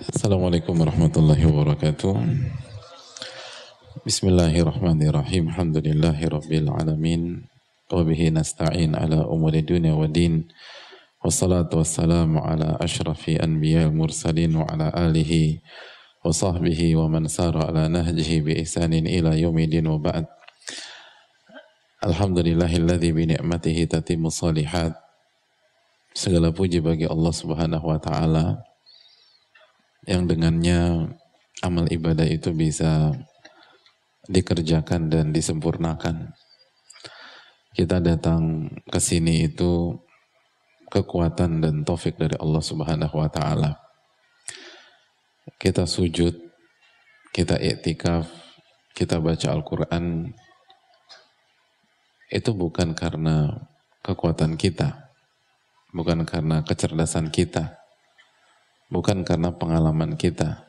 Assalamualaikum warahmatullahi wabarakatuh. Bismillahirrahmanirrahim. Alhamdulillahi rabbil alamin. Wa bihi nasta'in ala umuri dunia wa din. Wassalatu wassalamu ala ashrafi anbiya al-mursalin wa ala alihi wa sahbihi wa man sara ala nahjihi bi ihsanin ila yaumidin wa ba'd. Alhamdulillahilladzi bi ni'matihi tatimmu salihat. Segala puji bagi Allah Subhanahu wa taala yang dengannya amal ibadah itu bisa dikerjakan dan disempurnakan. Kita datang ke sini itu kekuatan dan taufik dari Allah Subhanahu wa taala. Kita sujud, kita iktikaf, kita baca Al-Qur'an itu bukan karena kekuatan kita, bukan karena kecerdasan kita, bukan karena pengalaman kita.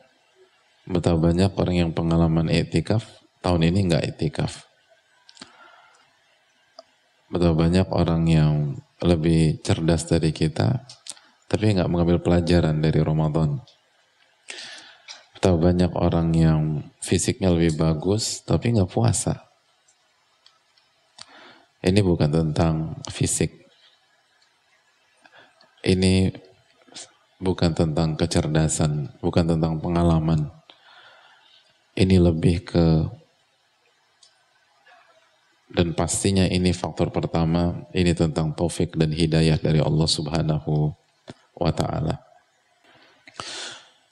Betapa banyak orang yang pengalaman etikaf, tahun ini nggak etikaf. Betapa banyak orang yang lebih cerdas dari kita, tapi nggak mengambil pelajaran dari Ramadan. Betapa banyak orang yang fisiknya lebih bagus, tapi nggak puasa. Ini bukan tentang fisik. Ini bukan tentang kecerdasan, bukan tentang pengalaman. Ini lebih ke dan pastinya ini faktor pertama, ini tentang taufik dan hidayah dari Allah Subhanahu wa taala.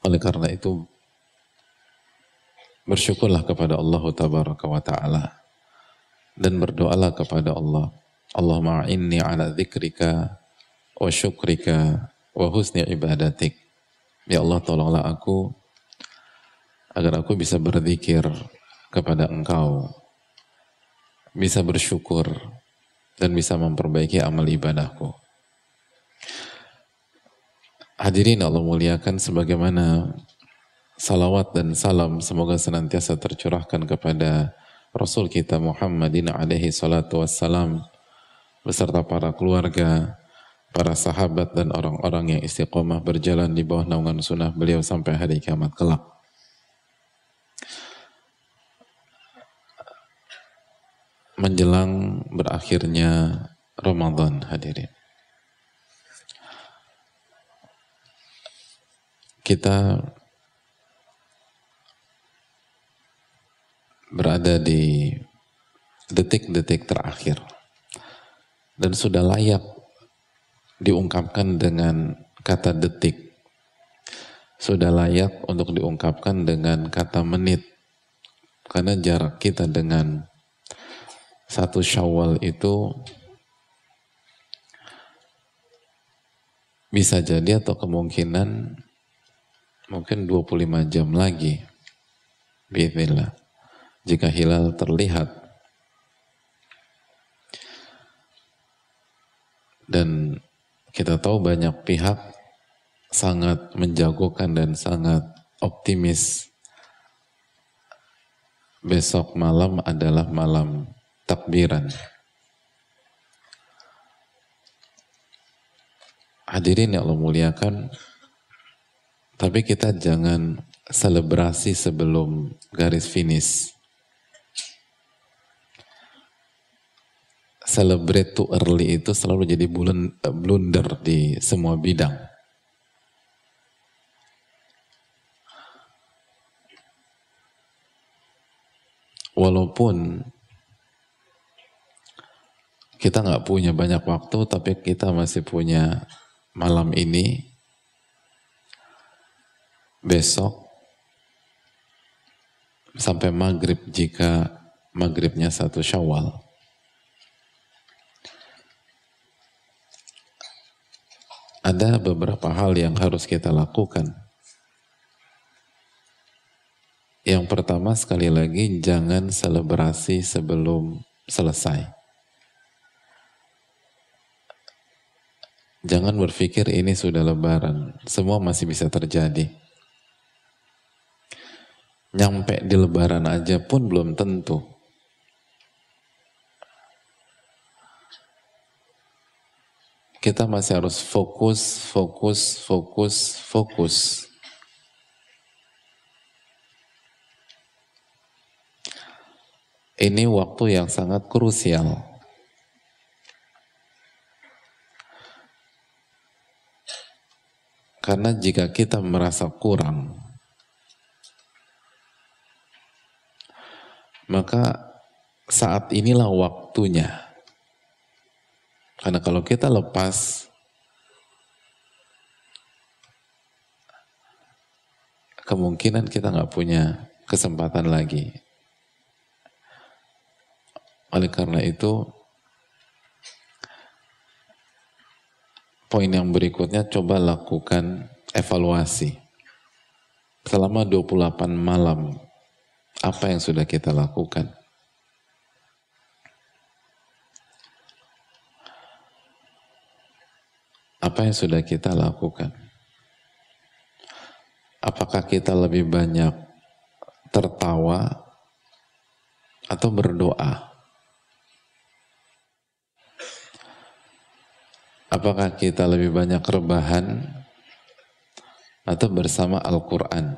Oleh karena itu bersyukurlah kepada Allah tabaraka wa taala dan berdoalah kepada Allah. Allahumma inni ala dzikrika wa syukrika wa husni ibadatik. Ya Allah tolonglah aku agar aku bisa berzikir kepada engkau, bisa bersyukur dan bisa memperbaiki amal ibadahku. Hadirin Allah muliakan sebagaimana salawat dan salam semoga senantiasa tercurahkan kepada Rasul kita Muhammadin alaihi salatu wassalam beserta para keluarga, para sahabat dan orang-orang yang istiqomah berjalan di bawah naungan sunnah beliau sampai hari kiamat kelak. Menjelang berakhirnya Ramadan hadirin. Kita berada di detik-detik terakhir dan sudah layak diungkapkan dengan kata detik. Sudah layak untuk diungkapkan dengan kata menit. Karena jarak kita dengan satu syawal itu bisa jadi atau kemungkinan mungkin 25 jam lagi. Bismillah. Jika hilal terlihat dan kita tahu banyak pihak sangat menjagokan dan sangat optimis besok malam adalah malam takbiran. Hadirin yang Allah muliakan, tapi kita jangan selebrasi sebelum garis finish. Celebrate too early itu selalu jadi blunder di semua bidang. Walaupun kita nggak punya banyak waktu, tapi kita masih punya malam ini, besok, sampai maghrib jika maghribnya satu syawal. Ada beberapa hal yang harus kita lakukan. Yang pertama sekali lagi jangan selebrasi sebelum selesai. Jangan berpikir ini sudah lebaran, semua masih bisa terjadi. Nyampe di lebaran aja pun belum tentu. kita masih harus fokus, fokus, fokus, fokus. Ini waktu yang sangat krusial. Karena jika kita merasa kurang, maka saat inilah waktunya karena kalau kita lepas, kemungkinan kita nggak punya kesempatan lagi. Oleh karena itu, poin yang berikutnya coba lakukan evaluasi. Selama 28 malam, apa yang sudah kita lakukan? Apa yang sudah kita lakukan? Apakah kita lebih banyak tertawa atau berdoa? Apakah kita lebih banyak rebahan atau bersama Al-Quran?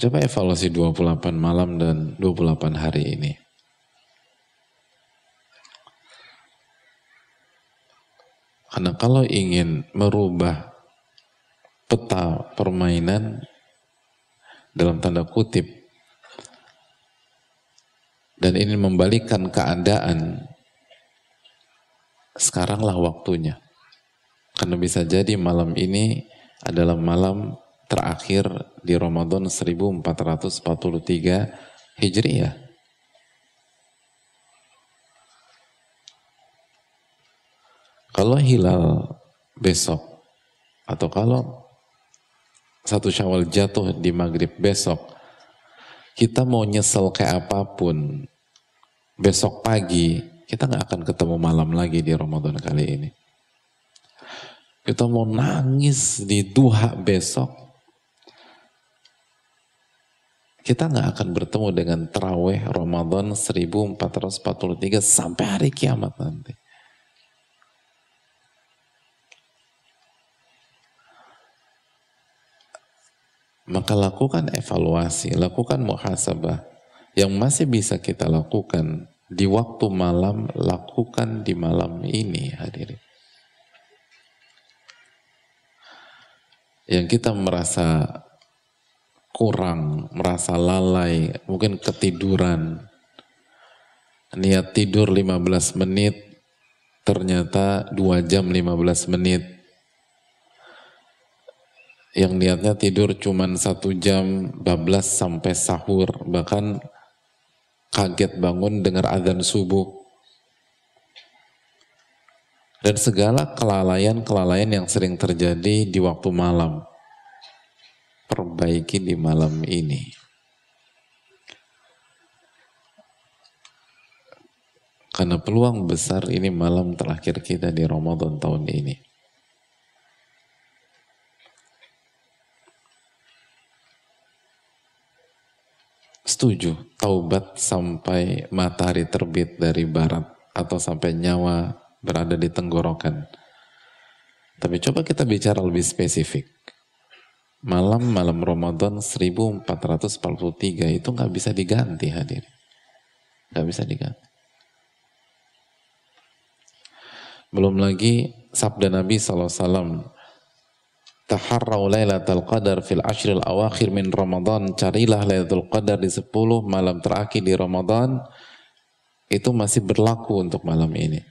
Coba evaluasi 28 malam dan 28 hari ini. Karena kalau ingin merubah peta permainan dalam tanda kutip dan ini membalikkan keadaan, sekaranglah waktunya. Karena bisa jadi malam ini adalah malam terakhir di Ramadan 1443 Hijriah. Kalau hilal besok atau kalau satu syawal jatuh di maghrib besok, kita mau nyesel kayak apa pun, besok pagi kita nggak akan ketemu malam lagi di Ramadan kali ini. Kita mau nangis di duha besok, kita nggak akan bertemu dengan terawih Ramadan 1443 sampai hari kiamat nanti. Maka lakukan evaluasi, lakukan muhasabah. Yang masih bisa kita lakukan di waktu malam, lakukan di malam ini hadirin. Yang kita merasa kurang, merasa lalai, mungkin ketiduran, niat tidur 15 menit, ternyata 2 jam 15 menit, yang niatnya tidur cuma satu jam bablas sampai sahur bahkan kaget bangun dengar azan subuh. Dan segala kelalaian-kelalaian yang sering terjadi di waktu malam. Perbaiki di malam ini. Karena peluang besar ini malam terakhir kita di Ramadan tahun ini. Setuju taubat sampai matahari terbit dari barat atau sampai nyawa berada di tenggorokan. Tapi coba kita bicara lebih spesifik. Malam-malam Ramadan 1443 itu nggak bisa diganti hadir. Nggak bisa diganti. Belum lagi sabda Nabi SAW taharrau lailatul qadar fil ashril awakhir min Ramadan. Carilah lailatul qadar di 10 malam terakhir di Ramadan. Itu masih berlaku untuk malam ini.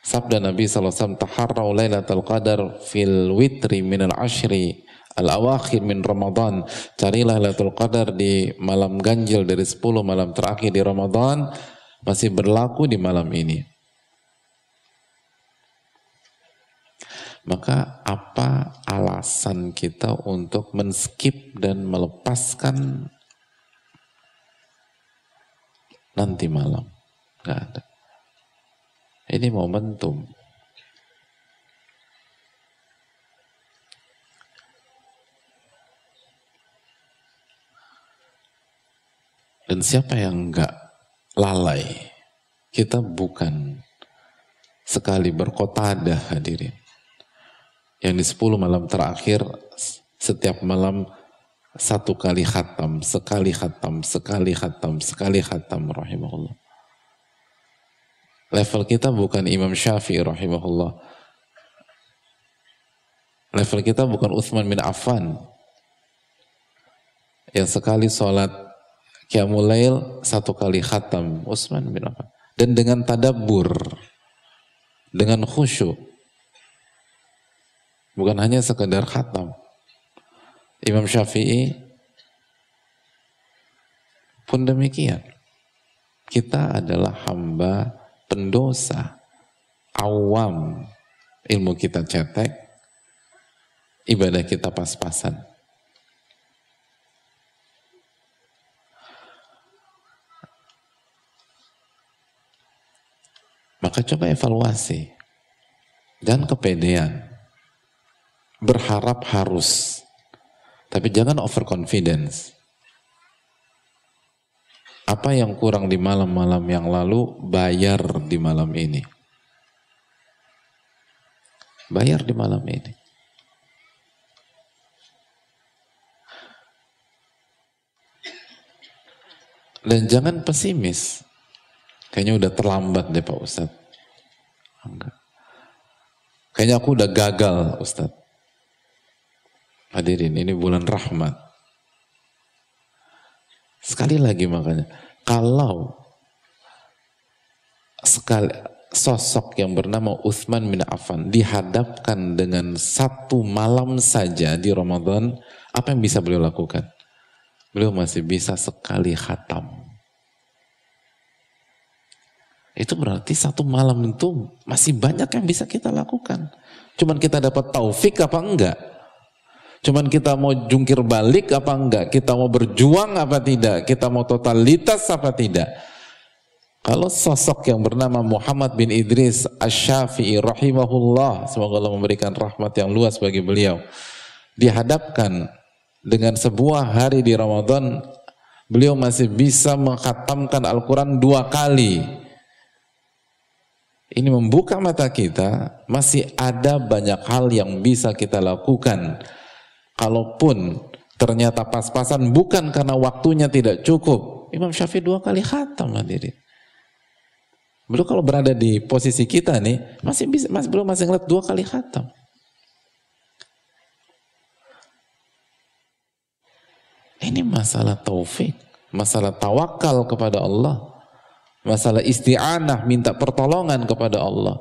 Sabda Nabi SAW taharrau lailatul qadar fil witri min al ashri al awakhir min Ramadan. Carilah lailatul qadar di malam ganjil dari 10 malam terakhir di Ramadan. Masih berlaku di malam ini maka apa alasan kita untuk menskip dan melepaskan nanti malam? Gak ada. Ini momentum. Dan siapa yang enggak lalai? Kita bukan sekali berkotada hadirin yang di 10 malam terakhir setiap malam satu kali khatam, sekali khatam, sekali khatam, sekali khatam rahimahullah. Level kita bukan Imam Syafi'i rahimahullah. Level kita bukan Uthman bin Affan. Yang sekali sholat Qiyamul satu kali khatam Uthman bin Affan. Dan dengan tadabbur, dengan khusyuk. Bukan hanya sekedar khatam. Imam Syafi'i pun demikian. Kita adalah hamba pendosa, awam, ilmu kita cetek, ibadah kita pas-pasan. Maka coba evaluasi dan kepedean. Berharap harus, tapi jangan overconfidence. Apa yang kurang di malam-malam yang lalu, bayar di malam ini. Bayar di malam ini. Dan jangan pesimis. Kayaknya udah terlambat deh Pak Ustadz. Enggak. Kayaknya aku udah gagal Ustadz. Hadirin, ini bulan rahmat. Sekali lagi makanya, kalau sekali sosok yang bernama Uthman bin Affan dihadapkan dengan satu malam saja di Ramadan, apa yang bisa beliau lakukan? Beliau masih bisa sekali khatam. Itu berarti satu malam itu masih banyak yang bisa kita lakukan. Cuman kita dapat taufik apa enggak? Cuman kita mau jungkir balik apa enggak? Kita mau berjuang apa tidak? Kita mau totalitas apa tidak? Kalau sosok yang bernama Muhammad bin Idris Asy-Syafi'i rahimahullah, semoga Allah memberikan rahmat yang luas bagi beliau, dihadapkan dengan sebuah hari di Ramadan, beliau masih bisa menghatamkan Al-Quran dua kali. Ini membuka mata kita, masih ada banyak hal yang bisa kita lakukan Kalaupun ternyata pas-pasan bukan karena waktunya tidak cukup. Imam Syafi'i dua kali khatam hadirin. Belum kalau berada di posisi kita nih, masih bisa, masih belum masih ngeliat dua kali khatam. Ini masalah taufik, masalah tawakal kepada Allah, masalah isti'anah, minta pertolongan kepada Allah,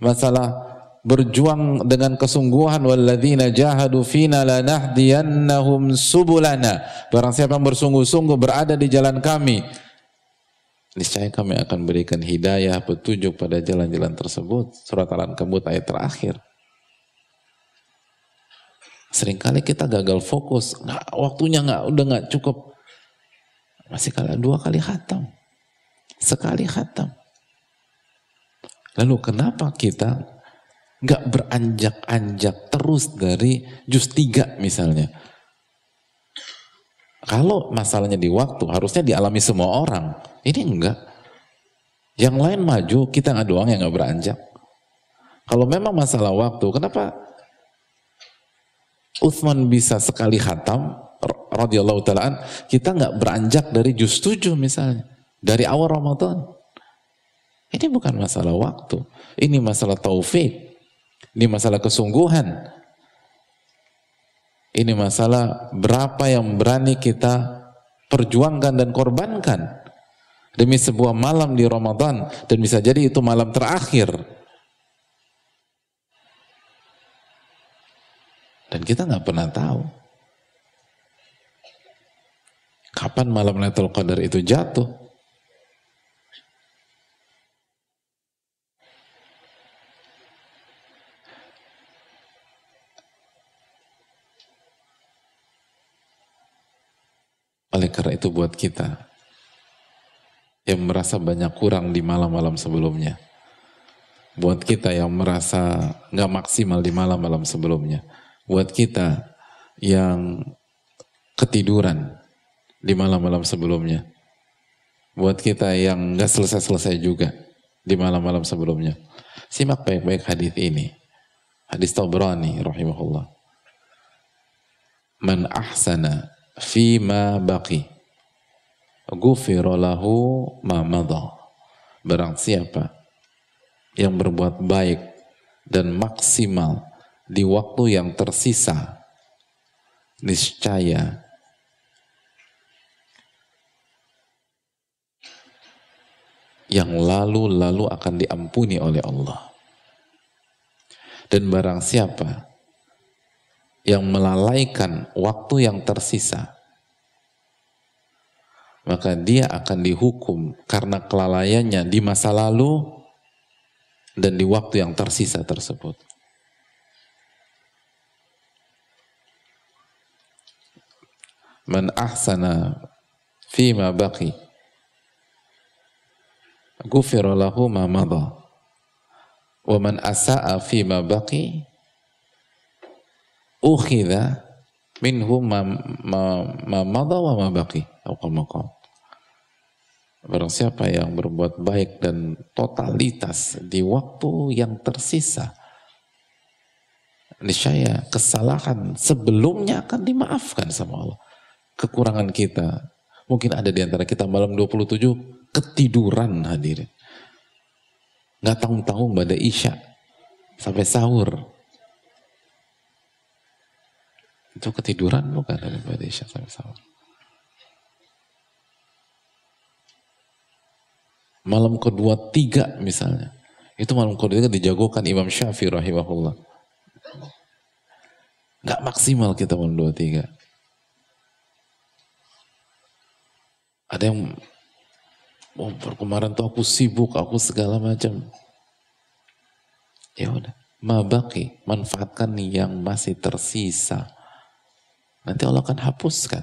masalah berjuang dengan kesungguhan walladzina jahadu fina lanahdiyannahum subulana. Barang siapa yang bersungguh-sungguh berada di jalan kami niscaya kami akan berikan hidayah petunjuk pada jalan-jalan tersebut. Surat al-ankabut ayat terakhir. Seringkali kita gagal fokus nggak waktunya nggak udah nggak cukup. Masih kali dua kali khatam. Sekali khatam. Lalu kenapa kita nggak beranjak-anjak terus dari jus tiga misalnya. Kalau masalahnya di waktu harusnya dialami semua orang. Ini enggak. Yang lain maju, kita nggak doang yang nggak beranjak. Kalau memang masalah waktu, kenapa Uthman bisa sekali khatam radhiyallahu taalaan, kita nggak beranjak dari jus tujuh misalnya, dari awal Ramadan. Ini bukan masalah waktu, ini masalah taufik. Ini masalah kesungguhan. Ini masalah berapa yang berani kita perjuangkan dan korbankan demi sebuah malam di Ramadan dan bisa jadi itu malam terakhir. Dan kita nggak pernah tahu kapan malam Lailatul Qadar itu jatuh. Oleh karena itu buat kita yang merasa banyak kurang di malam-malam sebelumnya. Buat kita yang merasa nggak maksimal di malam-malam sebelumnya. Buat kita yang ketiduran di malam-malam sebelumnya. Buat kita yang nggak selesai-selesai juga di malam-malam sebelumnya. Simak baik-baik hadis ini. Hadis Tabrani rahimahullah. man ahsana fi ma baqi ghufira lahu ma madha barang siapa yang berbuat baik dan maksimal di waktu yang tersisa niscaya yang lalu-lalu akan diampuni oleh Allah. Dan barang siapa yang melalaikan waktu yang tersisa, maka dia akan dihukum karena kelalaiannya di masa lalu dan di waktu yang tersisa tersebut. Man ahsana fima baqi gufira lahu ma madha wa man asa'a fi ma baqi ukhidha minhu ma, ma, ma wa ma baqi Barang siapa yang berbuat baik dan totalitas di waktu yang tersisa, niscaya kesalahan sebelumnya akan dimaafkan sama Allah. Kekurangan kita, mungkin ada di antara kita malam 27 ketiduran hadirin. Nggak tahu-tahu pada isya sampai sahur. Itu ketiduran bukan pada isya sampai sahur. Malam kedua tiga misalnya. Itu malam kedua tiga dijagokan Imam Syafi'i rahimahullah. Nggak maksimal kita malam dua tiga. Ada yang oh kemarin tuh aku sibuk, aku segala macam. Ya udah, mabaki, manfaatkan yang masih tersisa. Nanti Allah akan hapuskan.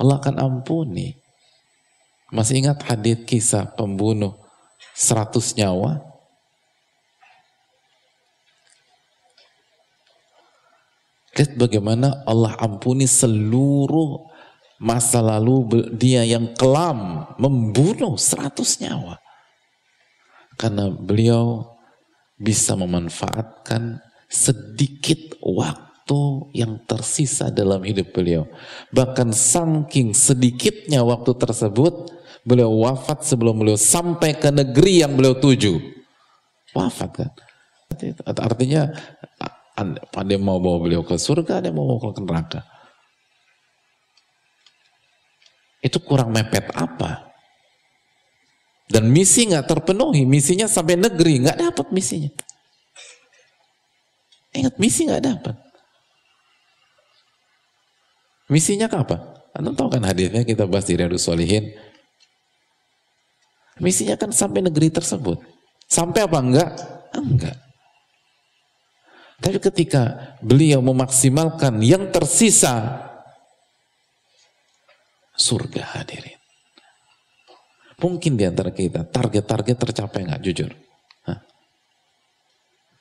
Allah akan ampuni. Masih ingat hadis kisah pembunuh seratus nyawa? Lihat bagaimana Allah ampuni seluruh masa lalu dia yang kelam membunuh seratus nyawa. Karena beliau bisa memanfaatkan sedikit waktu yang tersisa dalam hidup beliau. Bahkan saking sedikitnya waktu tersebut, beliau wafat sebelum beliau sampai ke negeri yang beliau tuju. Wafat kan. Artinya ada yang mau bawa beliau ke surga, ada yang mau bawa ke neraka. itu kurang mepet apa? Dan misi nggak terpenuhi, misinya sampai negeri nggak dapat misinya. Ingat misi nggak dapat. Misinya apa? Anda tahu kan hadirnya kita bahas di Riyadus Solihin. Misinya kan sampai negeri tersebut. Sampai apa enggak? Enggak. Tapi ketika beliau memaksimalkan yang tersisa surga hadirin. Mungkin di antara kita target-target tercapai nggak jujur? Hah?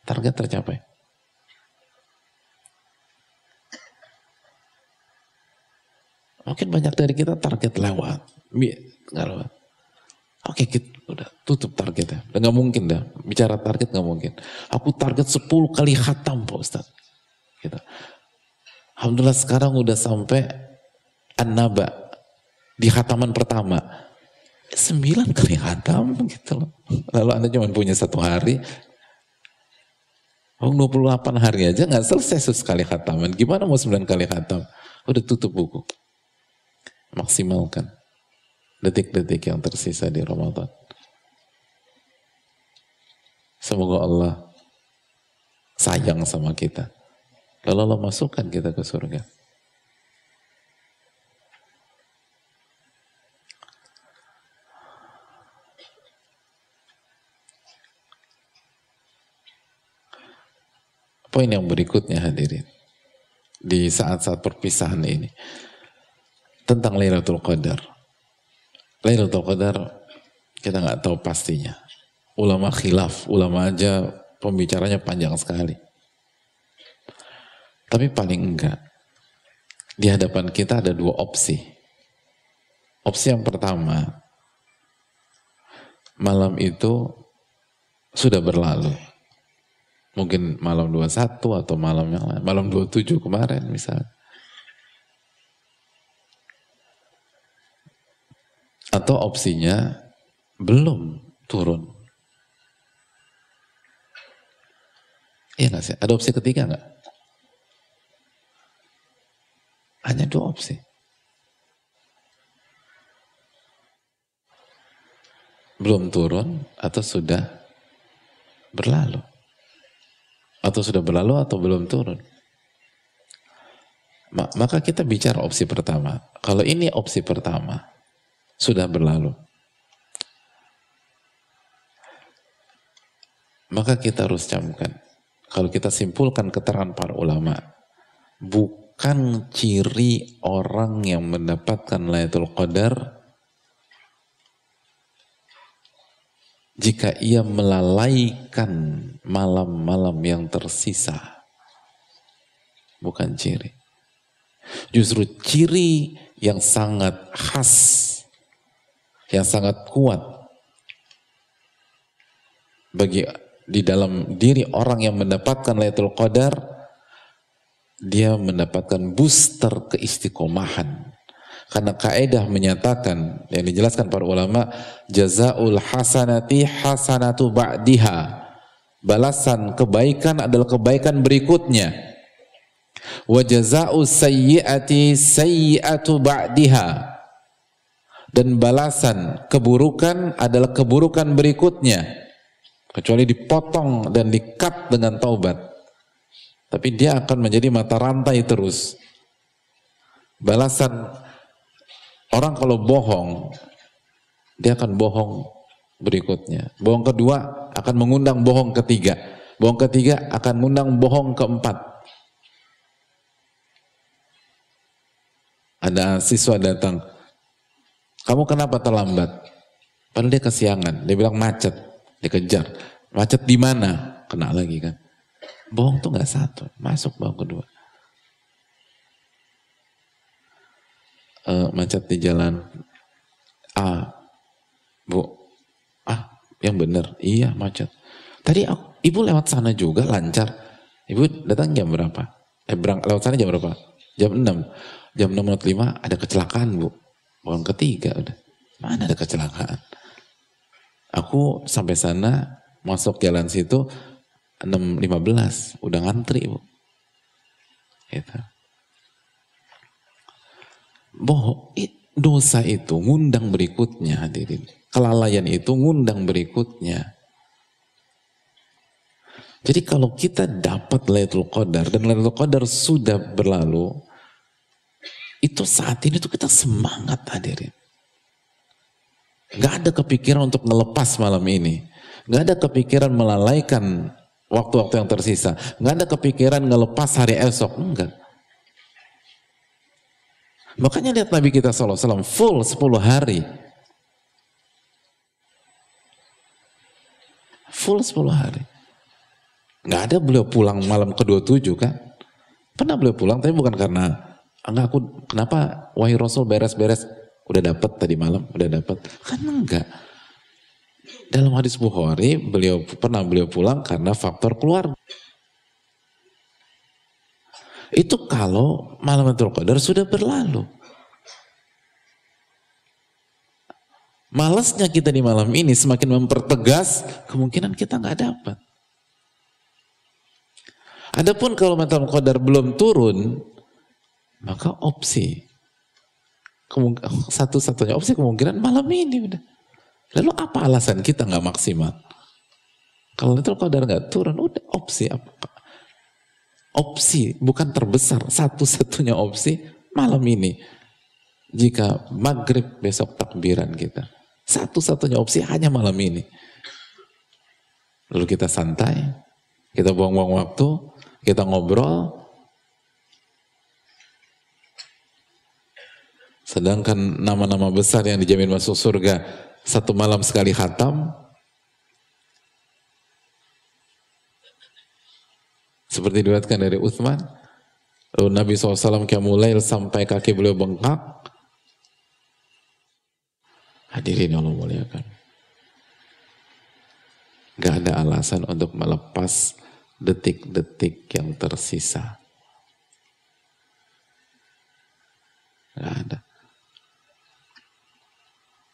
Target tercapai? Mungkin banyak dari kita target lewat, nggak lewat. Oke, kita udah tutup targetnya. Udah nggak mungkin dah. Bicara target nggak mungkin. Aku target 10 kali khatam Pak Ustaz. Gitu. Alhamdulillah sekarang udah sampai An-Naba di hataman pertama. Sembilan kali hatam gitu loh. Lalu Anda cuma punya satu hari. Oh 28 hari aja nggak selesai sekali hataman. Gimana mau sembilan kali hatam? Udah tutup buku. Maksimalkan detik-detik yang tersisa di Ramadan. Semoga Allah sayang sama kita. Lalu Allah masukkan kita ke surga. Poin yang berikutnya hadirin. Di saat-saat perpisahan ini. Tentang Lailatul Qadar. Lailatul Qadar kita nggak tahu pastinya. Ulama khilaf, ulama aja pembicaranya panjang sekali. Tapi paling enggak, di hadapan kita ada dua opsi. Opsi yang pertama, malam itu sudah berlalu Mungkin malam 21 atau malam yang lain, malam 27 kemarin misalnya. Atau opsinya belum turun. Iya nggak sih? Ada opsi ketiga nggak? Hanya dua opsi. Belum turun atau sudah berlalu. Atau sudah berlalu atau belum turun. Maka kita bicara opsi pertama. Kalau ini opsi pertama, sudah berlalu. Maka kita harus camkan. Kalau kita simpulkan keterangan para ulama, bukan ciri orang yang mendapatkan Lailatul Qadar jika ia melalaikan malam-malam yang tersisa. Bukan ciri. Justru ciri yang sangat khas, yang sangat kuat bagi di dalam diri orang yang mendapatkan Lailatul Qadar, dia mendapatkan booster keistiqomahan. Karena kaidah menyatakan yang dijelaskan para ulama jazaul hasanati hasanatu ba'diha. Balasan kebaikan adalah kebaikan berikutnya. Wa jaza'u sayyi'ati sayyi'atu ba'diha. Dan balasan keburukan adalah keburukan berikutnya. Kecuali dipotong dan dikat dengan taubat. Tapi dia akan menjadi mata rantai terus. Balasan orang kalau bohong, dia akan bohong berikutnya. Bohong kedua akan mengundang bohong ketiga. Bohong ketiga akan mengundang bohong keempat. Ada siswa datang, kamu kenapa terlambat? Padahal dia kesiangan, dia bilang macet, dikejar. Macet di mana? Kena lagi kan. Bohong tuh nggak satu, masuk bohong kedua. Uh, macet di jalan A, bu, ah yang bener, iya macet. Tadi aku, ibu lewat sana juga lancar. Ibu datang jam berapa? Eh berang, lewat sana jam berapa? Jam 6 jam 6.05 ada kecelakaan bu. Orang ketiga udah. Mana ada kecelakaan? Aku sampai sana masuk jalan situ 6.15 udah ngantri bu. Gitu. Bohong, dosa itu ngundang berikutnya hadirin. Kelalaian itu ngundang berikutnya. Jadi kalau kita dapat Lailatul Qadar dan Lailatul Qadar sudah berlalu, itu saat ini tuh kita semangat hadirin. Gak ada kepikiran untuk melepas malam ini. Gak ada kepikiran melalaikan waktu-waktu yang tersisa. Gak ada kepikiran ngelepas hari esok. Enggak. Makanya lihat Nabi kita SAW full 10 hari. Full 10 hari. Gak ada beliau pulang malam ke-27 kan. Pernah beliau pulang tapi bukan karena enggak aku kenapa wahai Rasul beres-beres? Udah dapat tadi malam udah dapat kan enggak. Dalam hadis Bukhari beliau pernah beliau pulang karena faktor keluar. Itu kalau malam Lailatul Qadar sudah berlalu. Malasnya kita di malam ini semakin mempertegas kemungkinan kita nggak dapat. Adapun kalau Lailatul Qadar belum turun, maka opsi satu-satunya opsi kemungkinan malam ini. Lalu apa alasan kita nggak maksimal? Kalau itu qadar nggak turun, udah opsi apa? Opsi bukan terbesar, satu-satunya opsi malam ini. Jika maghrib besok takbiran kita, satu-satunya opsi hanya malam ini. Lalu kita santai, kita buang-buang waktu, kita ngobrol, Sedangkan nama-nama besar yang dijamin masuk surga satu malam sekali khatam. Seperti diriwayatkan dari Uthman. Lalu Nabi SAW kiamulail sampai kaki beliau bengkak. Hadirin Allah muliakan. Gak ada alasan untuk melepas detik-detik yang tersisa. Gak ada.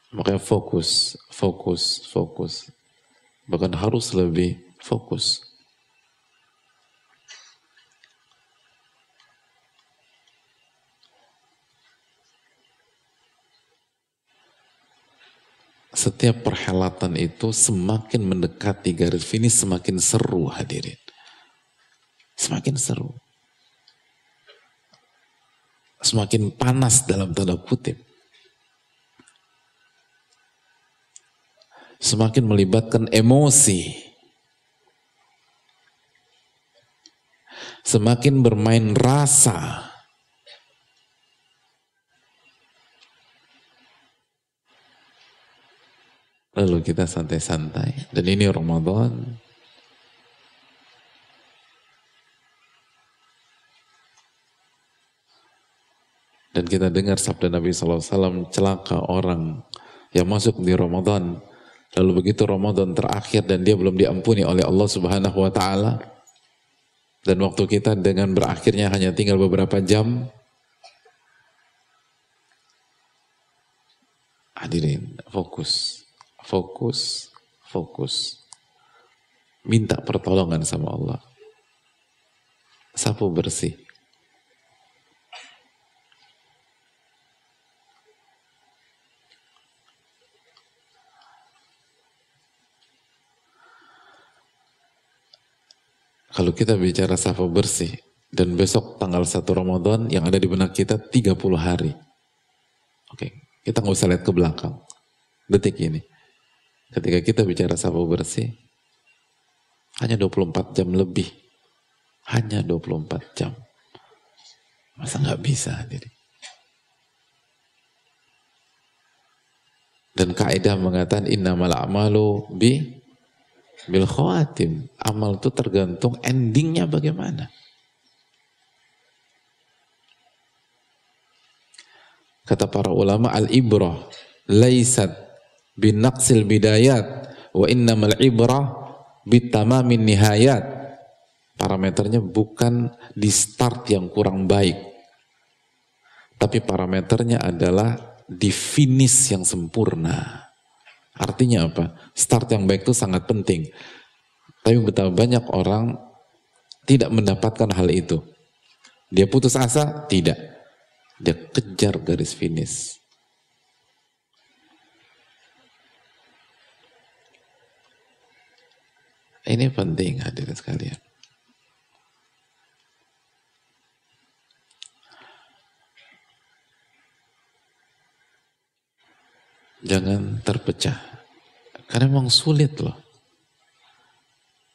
Makanya fokus, fokus, fokus. Bahkan harus lebih fokus. Setiap perhelatan itu semakin mendekati garis finish semakin seru hadirin. Semakin seru. Semakin panas dalam tanda kutip. Semakin melibatkan emosi, semakin bermain rasa. Lalu kita santai-santai, dan ini Ramadan. Dan kita dengar sabda Nabi SAW, celaka orang yang masuk di Ramadan Lalu begitu Ramadan terakhir dan dia belum diampuni oleh Allah Subhanahu wa taala. Dan waktu kita dengan berakhirnya hanya tinggal beberapa jam. Hadirin, fokus. Fokus, fokus. Minta pertolongan sama Allah. Sapu bersih. Kalau kita bicara safa bersih, dan besok tanggal 1 Ramadan yang ada di benak kita 30 hari. Oke, kita nggak usah lihat ke belakang. Detik ini. Ketika kita bicara safa bersih, hanya 24 jam lebih. Hanya 24 jam. Masa nggak bisa hadirin? Dan kaidah mengatakan innamal a'malu bi bil khawatim. Amal itu tergantung endingnya bagaimana. Kata para ulama al-ibrah laisat bin naqsil bidayat wa innamal ibrah bitamamin nihayat. Parameternya bukan di start yang kurang baik. Tapi parameternya adalah di finish yang sempurna. Artinya apa? Start yang baik itu sangat penting. Tapi betapa banyak orang tidak mendapatkan hal itu. Dia putus asa? Tidak. Dia kejar garis finish. Ini penting hadirin sekalian. Jangan terpecah. Karena memang sulit loh.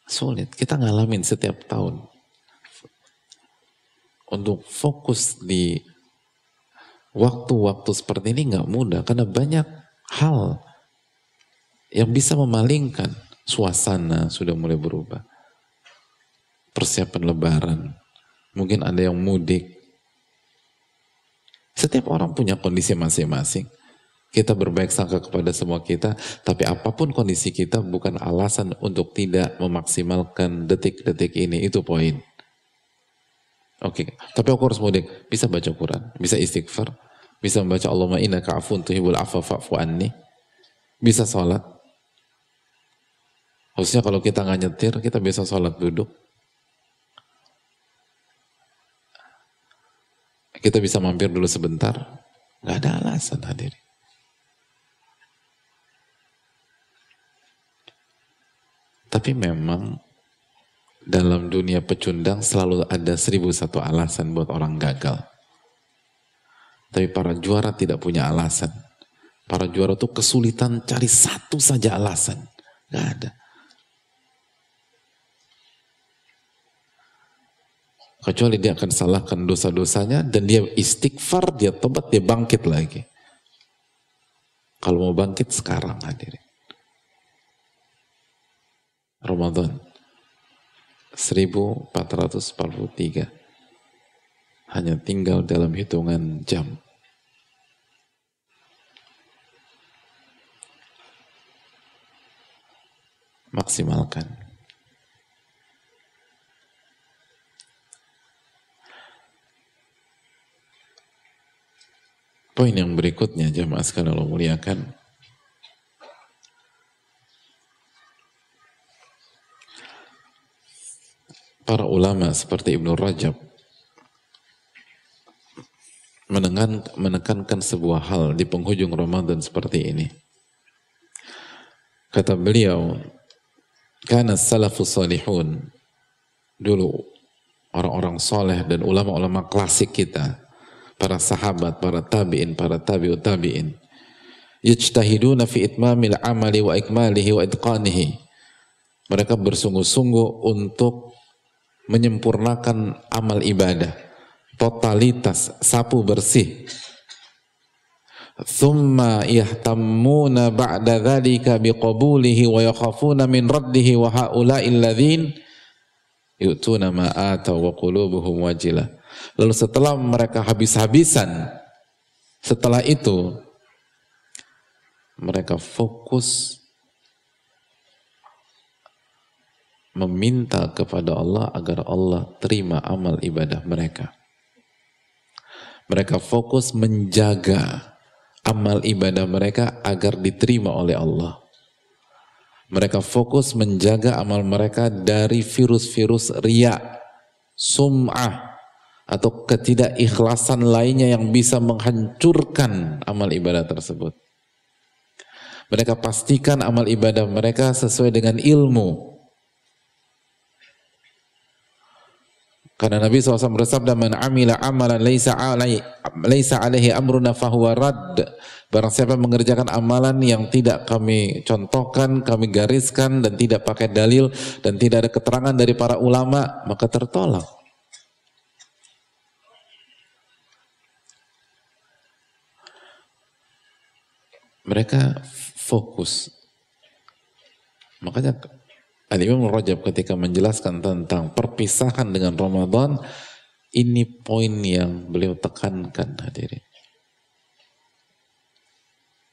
Sulit. Kita ngalamin setiap tahun. Untuk fokus di waktu-waktu seperti ini nggak mudah. Karena banyak hal yang bisa memalingkan. Suasana sudah mulai berubah. Persiapan lebaran. Mungkin ada yang mudik. Setiap orang punya kondisi masing-masing. Kita berbaik sangka kepada semua kita, tapi apa pun kondisi kita bukan alasan untuk tidak memaksimalkan detik-detik ini. Itu poin. Oke, okay. tapi aku harus mudik. Bisa baca Quran, bisa istighfar, bisa membaca Allahumma inna ka'afun tuhibul afa fa'fu anni. Bisa sholat. Khususnya kalau kita nggak nyetir, kita bisa sholat duduk. Kita bisa mampir dulu sebentar. Gak ada alasan hadirin. Tapi memang dalam dunia pecundang selalu ada seribu satu alasan buat orang gagal. Tapi para juara tidak punya alasan. Para juara tuh kesulitan cari satu saja alasan. Gak ada. Kecuali dia akan salahkan dosa-dosanya dan dia istighfar, dia tobat, dia bangkit lagi. Kalau mau bangkit sekarang hadirin. Ramadan. 1443 hanya tinggal dalam hitungan jam. Maksimalkan. Poin yang berikutnya jamaah sekalian Allah muliakan para ulama seperti Ibnu Rajab menekankan sebuah hal di penghujung Ramadan seperti ini. Kata beliau, karena salafus salihun dulu orang-orang soleh dan ulama-ulama klasik kita, para sahabat, para tabi'in, para tabi'ut tabi'in, yajtahiduna fi itmamil amali wa ikmalihi wa itqanihi. Mereka bersungguh-sungguh untuk menyempurnakan amal ibadah, totalitas, sapu bersih. Thumma yahtammuna ba'da dhalika biqabulihi wa yakhafuna min raddihi wa ha'ula'i alladhin yu'tuna ma ataw wa qulubuhum wajilah. Lalu setelah mereka habis-habisan, setelah itu mereka fokus meminta kepada Allah agar Allah terima amal ibadah mereka. Mereka fokus menjaga amal ibadah mereka agar diterima oleh Allah. Mereka fokus menjaga amal mereka dari virus-virus ria, sum'ah, atau ketidakikhlasan lainnya yang bisa menghancurkan amal ibadah tersebut. Mereka pastikan amal ibadah mereka sesuai dengan ilmu, Karena Nabi SAW bersabda, Man amila amalan laysa alai, laysa alaihi amruna fahuwa rad. Barang siapa mengerjakan amalan yang tidak kami contohkan, kami gariskan, dan tidak pakai dalil, dan tidak ada keterangan dari para ulama, maka tertolak. Mereka fokus. Makanya Al-Imam Rajab ketika menjelaskan tentang perpisahan dengan Ramadan, ini poin yang beliau tekankan hadirin.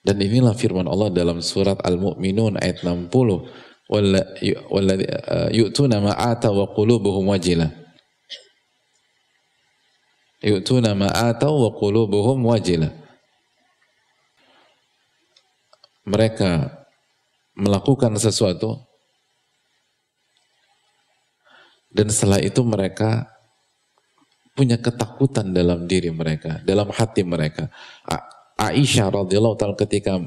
Dan inilah firman Allah dalam surat Al-Mu'minun ayat 60. Walladhi uh, yu'tuna ma'ata wa qulubuhum wajilah. Yu'tuna ma'ata wa qulubuhum wajilah. Mereka melakukan sesuatu Dan setelah itu mereka punya ketakutan dalam diri mereka, dalam hati mereka. Aisyah radhiyallahu taala ketika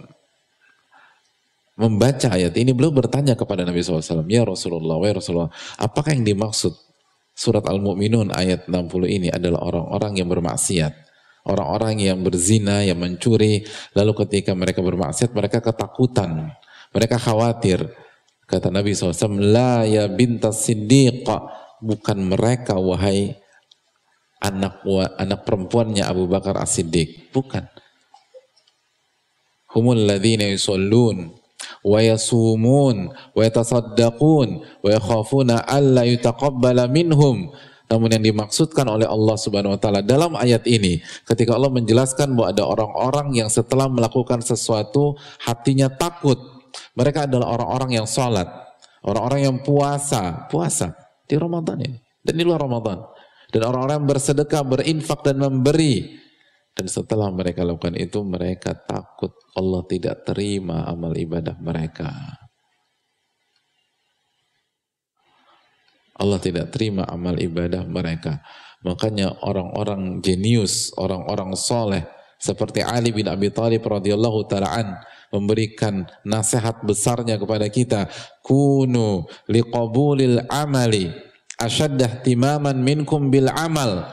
membaca ayat ini beliau bertanya kepada Nabi SAW, Ya Rasulullah, ya Rasulullah, apakah yang dimaksud surat Al-Mu'minun ayat 60 ini adalah orang-orang yang bermaksiat, orang-orang yang berzina, yang mencuri, lalu ketika mereka bermaksiat mereka ketakutan, mereka khawatir, Kata Nabi SAW, La ya bintas siddiq, bukan mereka wahai anak anak perempuannya Abu Bakar As-Siddiq. Bukan. Humul ladhina yusallun wa yasumun wa yatasaddaqun wa yakhafuna alla yutaqabbala minhum. Namun yang dimaksudkan oleh Allah Subhanahu wa taala dalam ayat ini ketika Allah menjelaskan bahwa ada orang-orang yang setelah melakukan sesuatu hatinya takut mereka adalah orang-orang yang sholat, orang-orang yang puasa, puasa di Ramadan ini dan di luar Ramadan. Dan orang-orang yang bersedekah, berinfak dan memberi. Dan setelah mereka lakukan itu, mereka takut Allah tidak terima amal ibadah mereka. Allah tidak terima amal ibadah mereka. Makanya orang-orang jenius, orang-orang soleh, seperti Ali bin Abi Thalib radhiyallahu taala memberikan nasihat besarnya kepada kita. Kunu liqabulil amali asyaddah timaman minkum bil amal.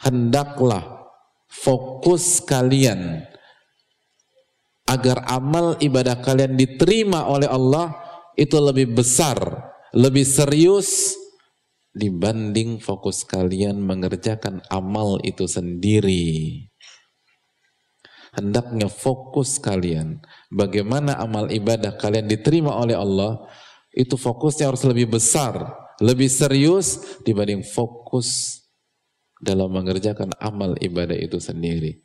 Hendaklah fokus kalian agar amal ibadah kalian diterima oleh Allah itu lebih besar lebih serius dibanding fokus kalian mengerjakan amal itu sendiri hendaknya fokus kalian. Bagaimana amal ibadah kalian diterima oleh Allah itu fokusnya harus lebih besar lebih serius dibanding fokus dalam mengerjakan amal ibadah itu sendiri.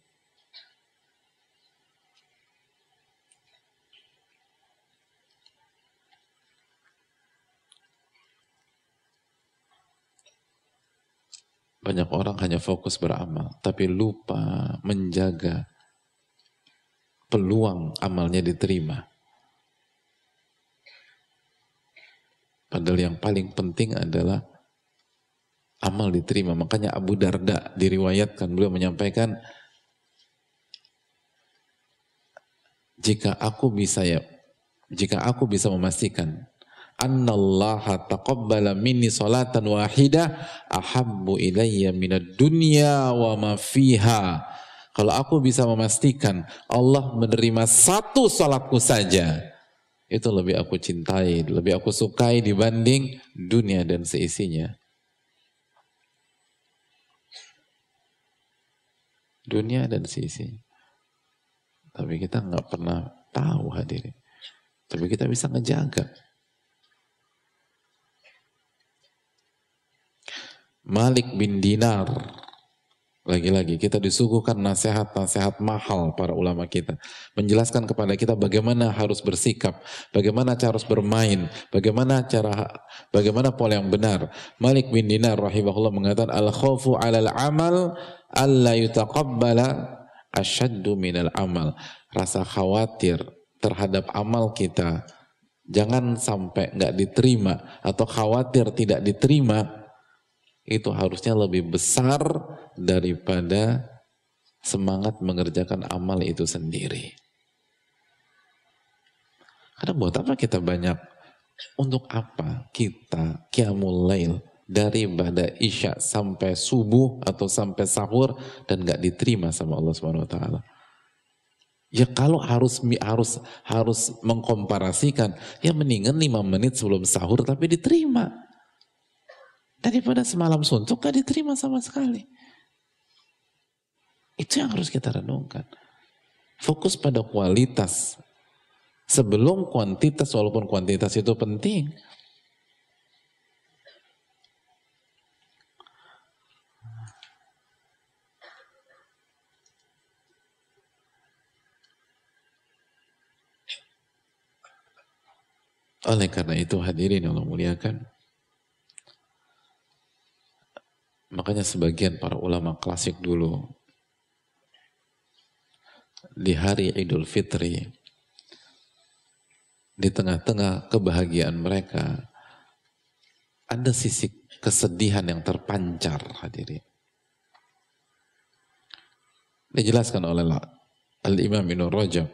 Banyak orang hanya fokus beramal tapi lupa menjaga peluang amalnya diterima. Padahal yang paling penting adalah amal diterima. Makanya Abu Darda diriwayatkan beliau menyampaikan jika aku bisa ya jika aku bisa memastikan annallaha taqabbala minni salatan wahidah ahabbu ilayya minad dunya wa ma fiha kalau aku bisa memastikan Allah menerima satu salatku saja itu lebih aku cintai, lebih aku sukai dibanding dunia dan seisinya. Dunia dan seisinya. Tapi kita nggak pernah tahu hadirin. Tapi kita bisa ngejaga. Malik bin Dinar lagi-lagi kita disuguhkan nasihat-nasihat mahal para ulama kita. Menjelaskan kepada kita bagaimana harus bersikap, bagaimana cara harus bermain, bagaimana cara bagaimana pola yang benar. Malik bin Dinar rahimahullah mengatakan al khawfu 'alal amal alla yutaqabbala asyaddu minal amal. Rasa khawatir terhadap amal kita jangan sampai nggak diterima atau khawatir tidak diterima itu harusnya lebih besar daripada semangat mengerjakan amal itu sendiri. Karena buat apa kita banyak untuk apa kita kiamul lail dari pada isya sampai subuh atau sampai sahur dan nggak diterima sama Allah Subhanahu wa taala. Ya kalau harus harus harus mengkomparasikan, ya mendingan lima menit sebelum sahur tapi diterima. Daripada semalam suntuk gak diterima sama sekali. Itu yang harus kita renungkan. Fokus pada kualitas. Sebelum kuantitas, walaupun kuantitas itu penting. Oleh karena itu hadirin yang muliakan. Makanya sebagian para ulama klasik dulu di hari Idul Fitri di tengah-tengah kebahagiaan mereka ada sisi kesedihan yang terpancar hadirin. Dijelaskan oleh Al-Imam Ibn Rajab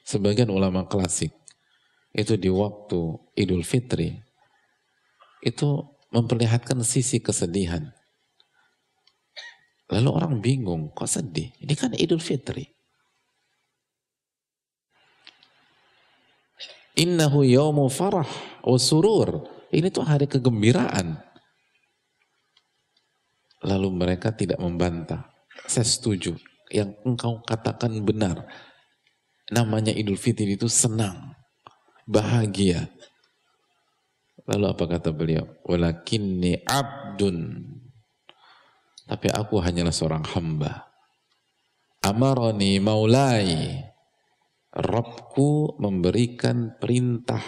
sebagian ulama klasik itu di waktu Idul Fitri itu memperlihatkan sisi kesedihan Lalu orang bingung, kok sedih? Ini kan Idul Fitri. Innahu yaumu farah wa surur. Ini tuh hari kegembiraan. Lalu mereka tidak membantah. Saya setuju. Yang engkau katakan benar. Namanya Idul Fitri itu senang. Bahagia. Lalu apa kata beliau? Walakinni abdun tapi aku hanyalah seorang hamba. Amaroni maulai. Robku memberikan perintah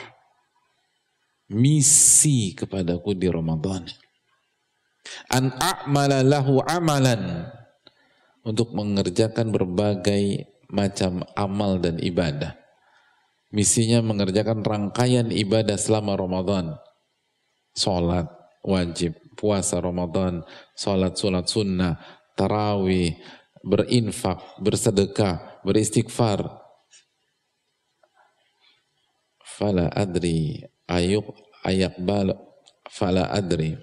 misi kepadaku di Ramadan. An a'mala lahu amalan untuk mengerjakan berbagai macam amal dan ibadah. Misinya mengerjakan rangkaian ibadah selama Ramadan. Salat wajib, puasa Ramadan, sholat-sholat sunnah, tarawih, berinfak, bersedekah, beristighfar. Fala adri ayuk ayak bal fala adri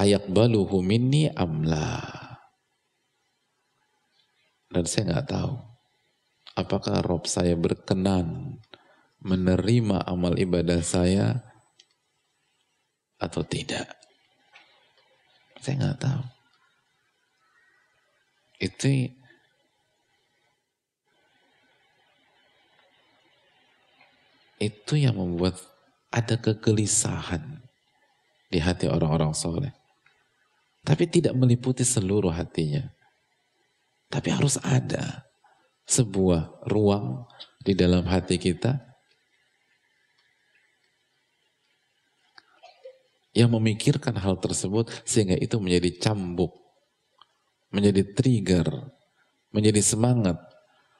ayak baluhu minni amla dan saya nggak tahu apakah Rob saya berkenan menerima amal ibadah saya atau tidak. Saya nggak tahu. Itu itu yang membuat ada kegelisahan di hati orang-orang soleh. Tapi tidak meliputi seluruh hatinya. Tapi harus ada sebuah ruang di dalam hati kita yang memikirkan hal tersebut sehingga itu menjadi cambuk, menjadi trigger, menjadi semangat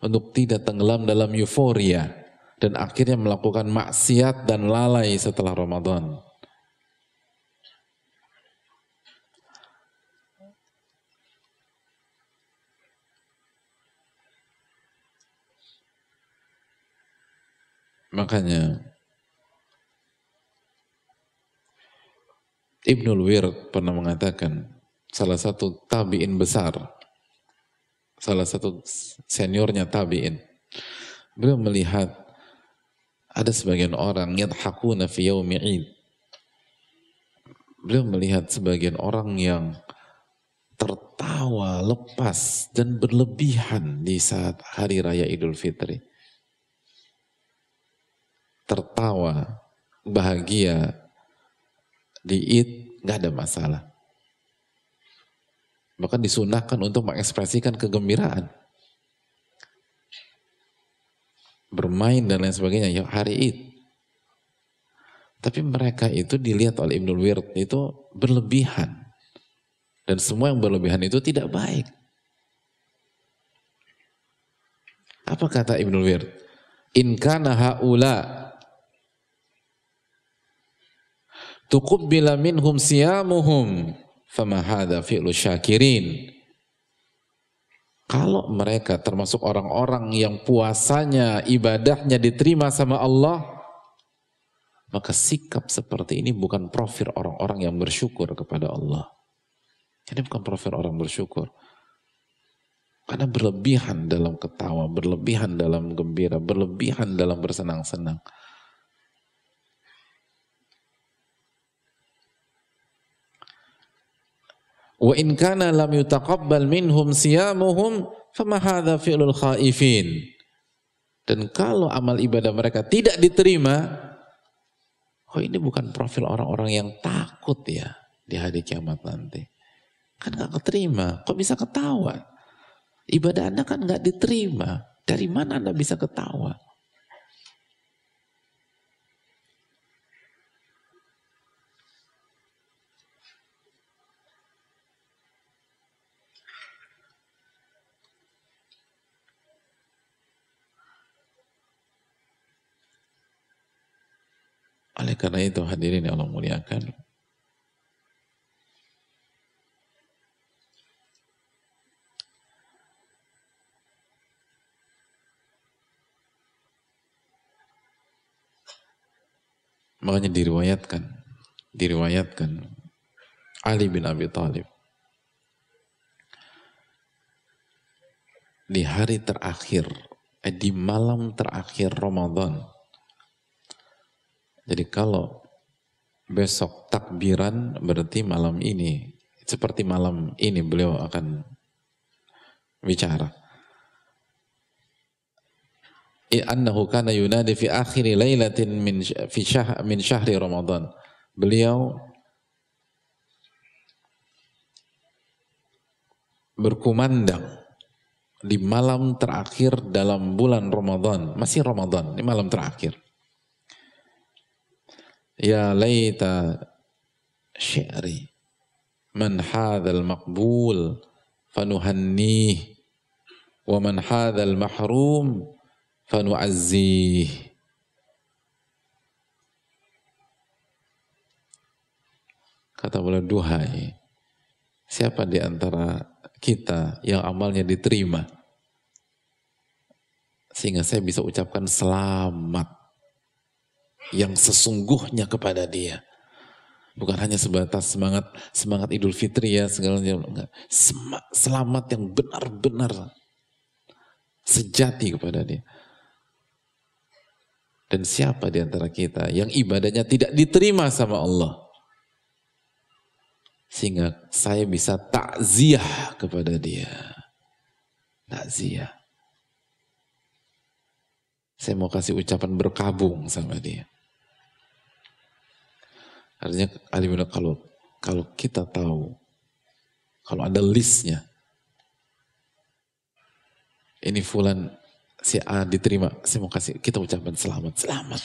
untuk tidak tenggelam dalam euforia dan akhirnya melakukan maksiat dan lalai setelah Ramadan. Makanya Ibnul Wird pernah mengatakan salah satu tabi'in besar salah satu seniornya tabi'in beliau melihat ada sebagian orang yadhakuna fi yaumi id beliau melihat sebagian orang yang tertawa lepas dan berlebihan di saat hari raya Idul Fitri. Tertawa bahagia di id nggak ada masalah. Bahkan disunahkan untuk mengekspresikan kegembiraan. Bermain dan lain sebagainya ya hari id tapi mereka itu dilihat oleh Ibnul Wird itu berlebihan. Dan semua yang berlebihan itu tidak baik. Apa kata Ibnul Wird in kana haula tuqbila minhum siyamuhum Fama hadha fi'lu syakirin. Kalau mereka termasuk orang-orang yang puasanya, ibadahnya diterima sama Allah, maka sikap seperti ini bukan profil orang-orang yang bersyukur kepada Allah. Ini bukan profil orang bersyukur. Karena berlebihan dalam ketawa, berlebihan dalam gembira, berlebihan dalam bersenang-senang. Wa in kana lam yutaqabbal minhum siyamuhum fama hadza fi'lul khaifin. Dan kalau amal ibadah mereka tidak diterima, oh ini bukan profil orang-orang yang takut ya di hari kiamat nanti. Kan gak keterima, kok bisa ketawa? Ibadah Anda kan gak diterima. Dari mana Anda bisa ketawa? Oleh karena itu hadirin yang Allah muliakan. Makanya diriwayatkan, diriwayatkan Ali bin Abi Thalib di hari terakhir, eh, di malam terakhir Ramadan jadi kalau besok takbiran berarti malam ini seperti malam ini beliau akan bicara. Annahu kana yunadi fi akhir lailatin min fi syah, min syahri Ramadan. Beliau berkumandang di malam terakhir dalam bulan Ramadan, masih Ramadan, di malam terakhir. Ya laita syi'ri man hadzal maqbul fanuhannih wa man hadzal mahrum fanu'azzih. Kata beliau duhai siapa di antara kita yang amalnya diterima? Sehingga saya bisa ucapkan selamat yang sesungguhnya kepada dia. Bukan hanya sebatas semangat semangat Idul Fitri ya segala enggak. Selamat yang benar-benar sejati kepada dia. Dan siapa di antara kita yang ibadahnya tidak diterima sama Allah? Sehingga saya bisa takziah kepada dia. Takziah. Saya mau kasih ucapan berkabung sama dia. Artinya ahli bilang kalau kalau kita tahu, kalau ada listnya, ini fulan si A diterima, saya mau kasih, kita ucapkan selamat, selamat.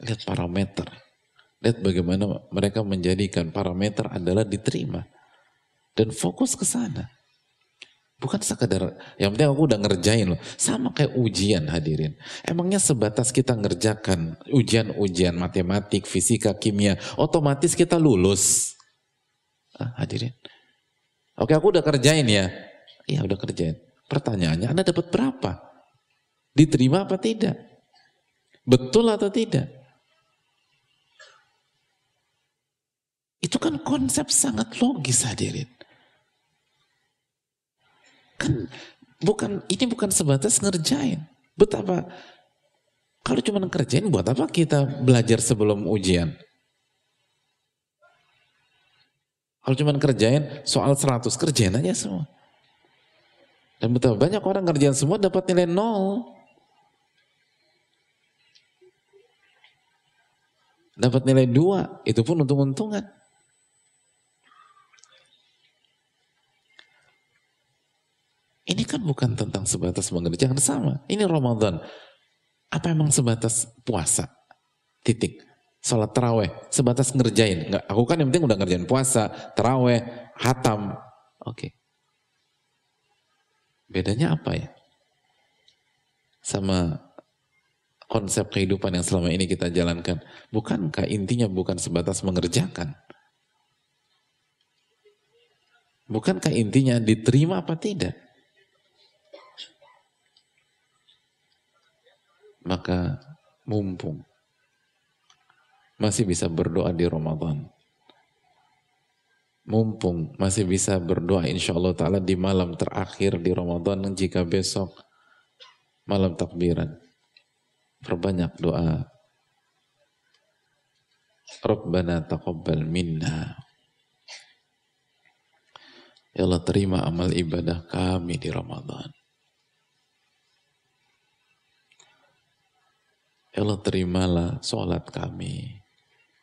Lihat parameter. Lihat bagaimana mereka menjadikan parameter adalah diterima. Dan fokus ke sana. Bukan sekadar, yang penting aku udah ngerjain loh. Sama kayak ujian hadirin. Emangnya sebatas kita ngerjakan ujian-ujian matematik, fisika, kimia, otomatis kita lulus. Ah, hadirin. Oke aku udah kerjain ya. Iya udah kerjain. Pertanyaannya Anda dapat berapa? Diterima apa tidak? Betul atau tidak? Itu kan konsep sangat logis hadirin. Kan bukan ini bukan sebatas ngerjain. Betapa kalau cuma ngerjain buat apa kita belajar sebelum ujian? Kalau cuma kerjain soal 100 kerjain aja semua. Dan betapa banyak orang kerjaan semua dapat nilai nol. Dapat nilai dua, itu pun untung-untungan. Ini kan bukan tentang sebatas mengerjakan sama. Ini Ramadan. Apa emang sebatas puasa? Titik. Sholat terawih. Sebatas ngerjain. Nggak, aku kan yang penting udah ngerjain puasa, terawih, hatam. Oke. Bedanya apa ya? Sama konsep kehidupan yang selama ini kita jalankan. Bukankah intinya bukan sebatas mengerjakan? Bukankah intinya diterima apa tidak? Maka mumpung masih bisa berdoa di Ramadan. Mumpung masih bisa berdoa insya Allah Ta'ala di malam terakhir di Ramadan jika besok malam takbiran. Perbanyak doa. Rabbana taqabbal minna. Ya Allah terima amal ibadah kami di Ramadan. Ya Allah terimalah sholat kami,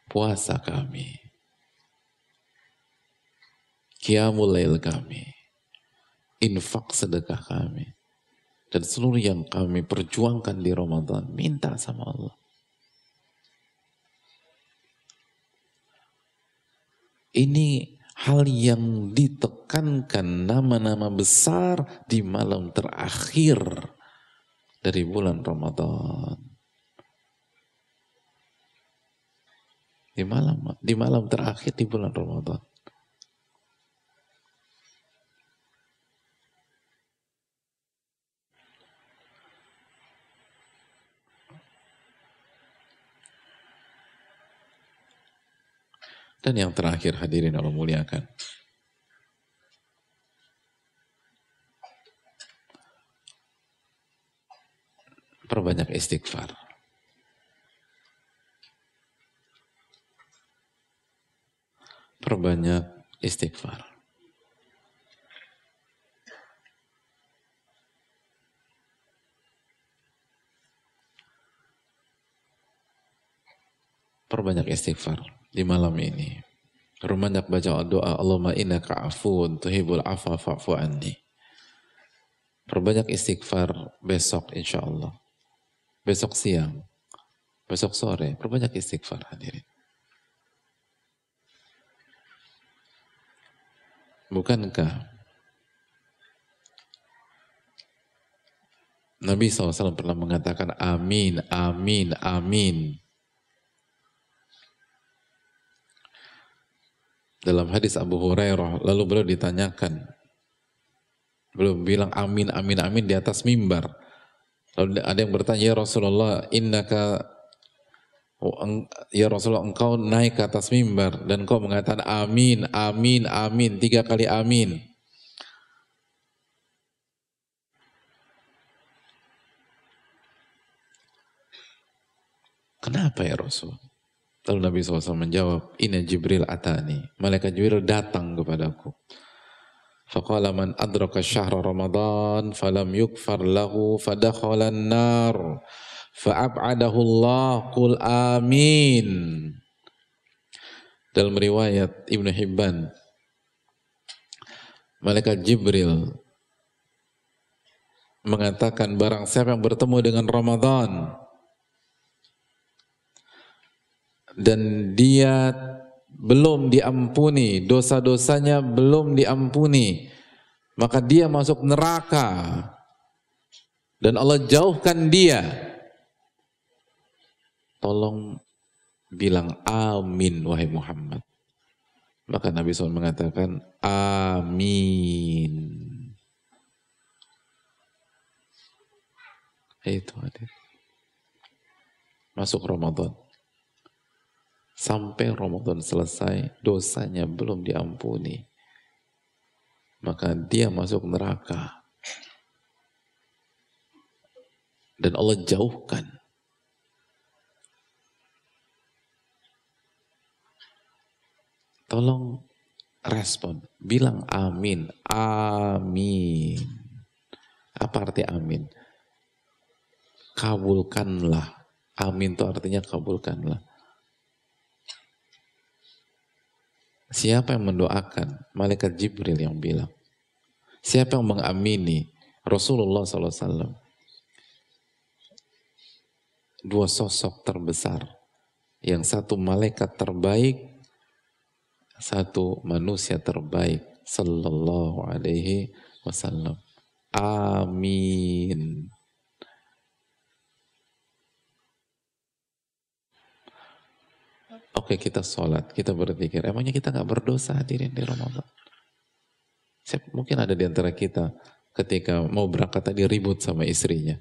puasa kami, kiamul lail kami, infak sedekah kami, dan seluruh yang kami perjuangkan di Ramadan, minta sama Allah. Ini hal yang ditekankan nama-nama besar di malam terakhir dari bulan Ramadan. Di malam di malam terakhir di bulan Ramadan. Dan yang terakhir hadirin Allah muliakan. Perbanyak istighfar. Perbanyak istighfar. Perbanyak istighfar di malam ini. Perbanyak baca doa Allahumma innaka afuun tuhibul afa fa'fu anni. Perbanyak istighfar besok insya Allah. Besok siang. Besok sore. Perbanyak istighfar hadirin. Bukankah Nabi SAW pernah mengatakan amin, amin, amin. Dalam hadis Abu Hurairah, lalu beliau ditanyakan, beliau bilang amin, amin, amin di atas mimbar. Lalu ada yang bertanya, ya Rasulullah, innaka ya Rasulullah engkau naik ke atas mimbar dan engkau mengatakan amin, amin, amin, tiga kali amin. Kenapa ya Rasul? Lalu Nabi SAW menjawab, Ini Jibril atani. Malaikat Jibril datang kepadaku. Faqala man adraka syahra Ramadan falam yukfar lahu fadakhalan nar fa'ab'adahu qul amin. Dalam riwayat Ibnu Hibban malaikat Jibril mengatakan barang siapa yang bertemu dengan Ramadan dan dia belum diampuni, dosa-dosanya belum diampuni, maka dia masuk neraka. Dan Allah jauhkan dia tolong bilang amin wahai Muhammad. Maka Nabi SAW mengatakan amin. Itu hadir. masuk Ramadan. Sampai Ramadan selesai, dosanya belum diampuni. Maka dia masuk neraka. Dan Allah jauhkan. Tolong respon. Bilang amin. Amin. Apa arti amin? Kabulkanlah. Amin itu artinya kabulkanlah. Siapa yang mendoakan? Malaikat Jibril yang bilang. Siapa yang mengamini? Rasulullah SAW. Dua sosok terbesar. Yang satu malaikat terbaik, satu manusia terbaik. Sallallahu alaihi wasallam. Amin. Oke kita sholat, kita berpikir, emangnya kita nggak berdosa hadirin di Ramadan? Mungkin ada di antara kita ketika mau berangkat tadi ribut sama istrinya.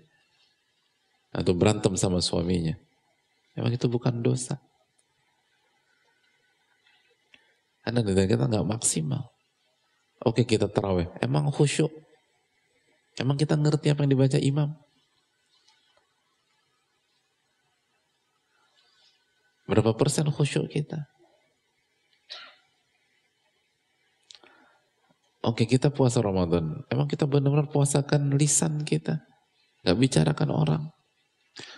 Atau berantem sama suaminya. Emang itu bukan dosa. Karena kita nggak maksimal. Oke kita terawih, emang khusyuk. Emang kita ngerti apa yang dibaca imam? Berapa persen khusyuk kita? Oke kita puasa Ramadan. Emang kita benar-benar puasakan lisan kita? Gak bicarakan orang.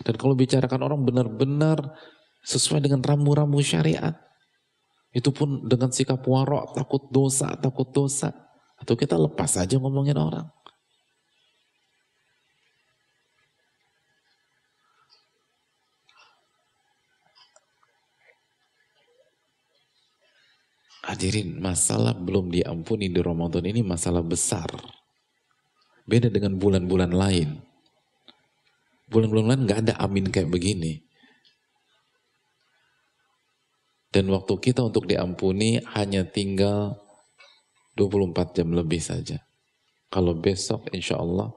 Dan kalau bicarakan orang benar-benar sesuai dengan rambu-rambu syariat. Itu pun dengan sikap warok, takut dosa, takut dosa. Atau kita lepas aja ngomongin orang. Hadirin, masalah belum diampuni di Ramadan ini masalah besar. Beda dengan bulan-bulan lain. Bulan-bulan lain nggak ada amin kayak begini. Dan waktu kita untuk diampuni hanya tinggal 24 jam lebih saja. Kalau besok insya Allah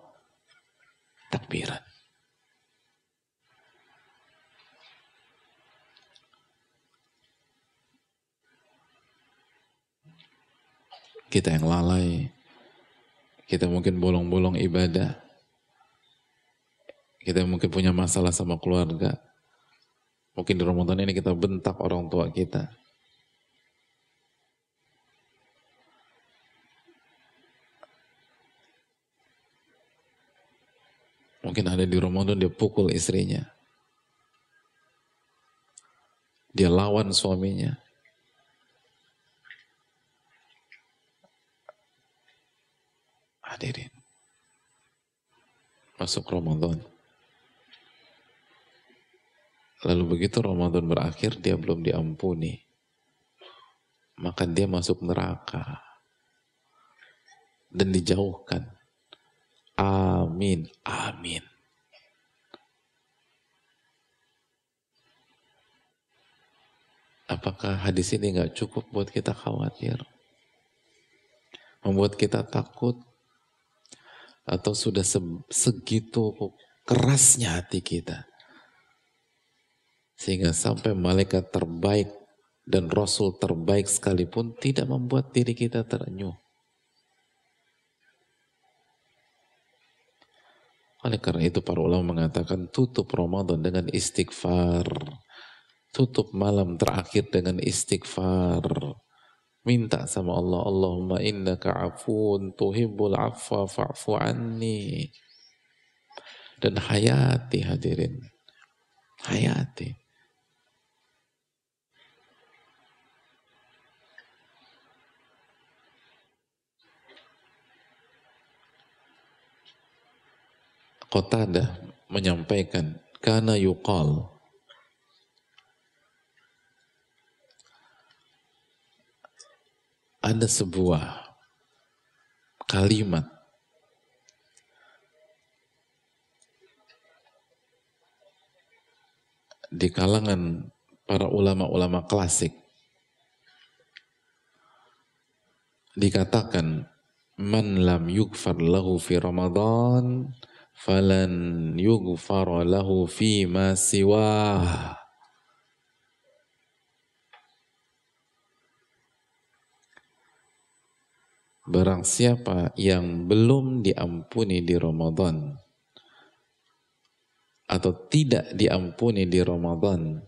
takbiran. kita yang lalai, kita mungkin bolong-bolong ibadah, kita mungkin punya masalah sama keluarga, mungkin di Ramadan ini kita bentak orang tua kita. Mungkin ada di Ramadan dia pukul istrinya. Dia lawan suaminya. Hadirin. Masuk Ramadan. Lalu begitu Ramadan berakhir, dia belum diampuni. Maka dia masuk neraka. Dan dijauhkan. Amin. Amin. Apakah hadis ini nggak cukup buat kita khawatir? Membuat kita takut atau sudah segitu kerasnya hati kita sehingga sampai malaikat terbaik dan rasul terbaik sekalipun tidak membuat diri kita terenyuh. Oleh karena itu para ulama mengatakan tutup Ramadan dengan istighfar. Tutup malam terakhir dengan istighfar. Minta sama Allah, Allahumma innaka afun tuhibbul afwa fa'fu anni. Dan hayati hadirin. Hayati. Qatadah menyampaikan karena yuqal. Ada sebuah kalimat di kalangan para ulama-ulama klasik. Dikatakan man lam yugfar lahu fi ramadan falan yughfar lahu fi ma siwah Barang siapa yang belum diampuni di Ramadan atau tidak diampuni di Ramadan,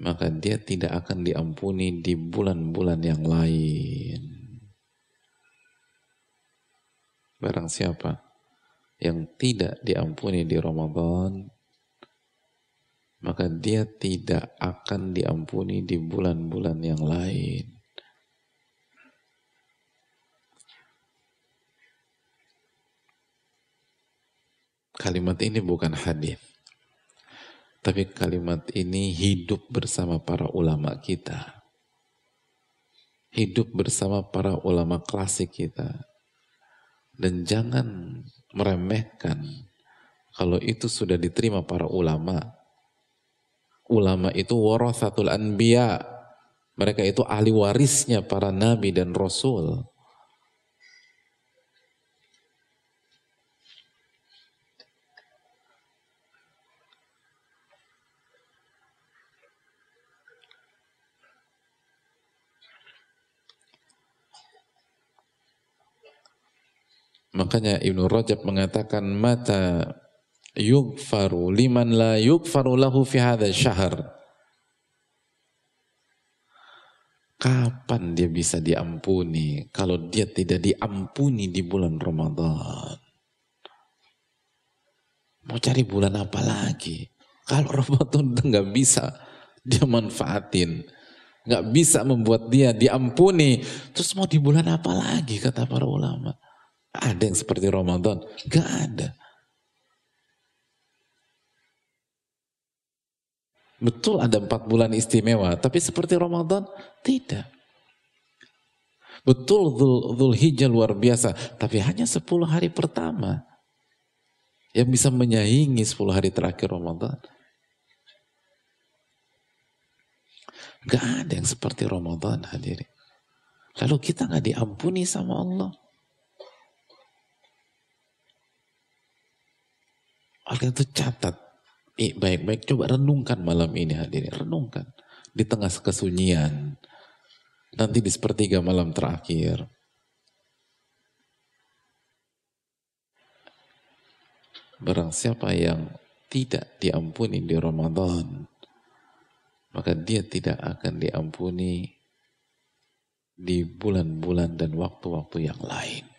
maka dia tidak akan diampuni di bulan-bulan yang lain. Barang siapa yang tidak diampuni di Ramadan, maka dia tidak akan diampuni di bulan-bulan yang lain. Kalimat ini bukan hadis. Tapi kalimat ini hidup bersama para ulama kita. Hidup bersama para ulama klasik kita. Dan jangan meremehkan kalau itu sudah diterima para ulama. Ulama itu warathatul anbiya. Mereka itu ahli warisnya para nabi dan rasul. Makanya Ibnu Rajab mengatakan mata yugfaru liman la yugfaru lahu fi hadha syahr. Kapan dia bisa diampuni kalau dia tidak diampuni di bulan Ramadan? Mau cari bulan apa lagi? Kalau Ramadan nggak bisa dia manfaatin, nggak bisa membuat dia diampuni, terus mau di bulan apa lagi kata para ulama? Ada yang seperti Ramadan? Gak ada. Betul ada empat bulan istimewa, tapi seperti Ramadan tidak. Betul Dhul, Hijjah luar biasa, tapi hanya sepuluh hari pertama yang bisa menyaingi sepuluh hari terakhir Ramadan. Gak ada yang seperti Ramadan hadirin. Lalu kita gak diampuni sama Allah. Oleh itu catat. Baik-baik coba renungkan malam ini hadirin. Renungkan. Di tengah kesunyian. Nanti di sepertiga malam terakhir. Barang siapa yang tidak diampuni di Ramadan, maka dia tidak akan diampuni di bulan-bulan dan waktu-waktu yang lain.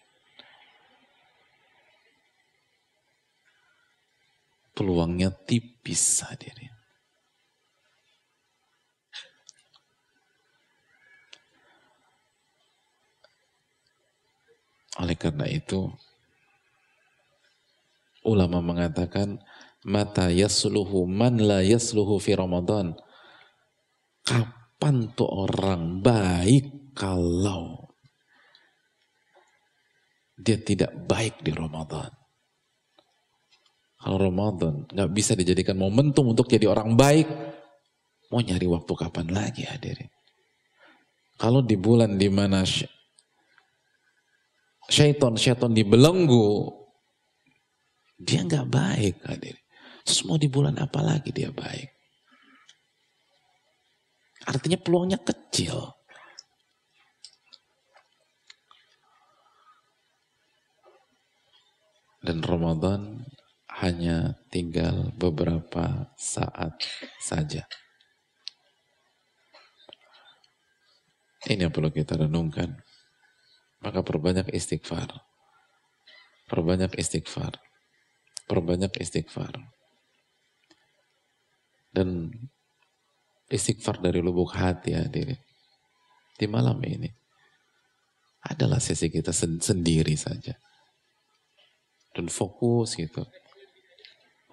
Peluangnya tipis hadirin. Oleh karena itu, ulama mengatakan, mata yasluhu man la yasluhu fi Ramadan. Kapan tuh orang baik kalau dia tidak baik di Ramadan? Kalau Ramadan nggak bisa dijadikan momentum untuk jadi orang baik, mau nyari waktu kapan lagi hadirin? Kalau di bulan di mana syaiton syaiton dibelenggu, dia nggak baik hadirin. Terus mau di bulan apa lagi dia baik? Artinya peluangnya kecil. Dan Ramadan hanya tinggal beberapa saat saja. Ini yang perlu kita renungkan. Maka perbanyak istighfar. Perbanyak istighfar. Perbanyak istighfar. Dan istighfar dari lubuk hati hadirin. Di malam ini. Adalah sesi kita sendiri saja. Dan fokus gitu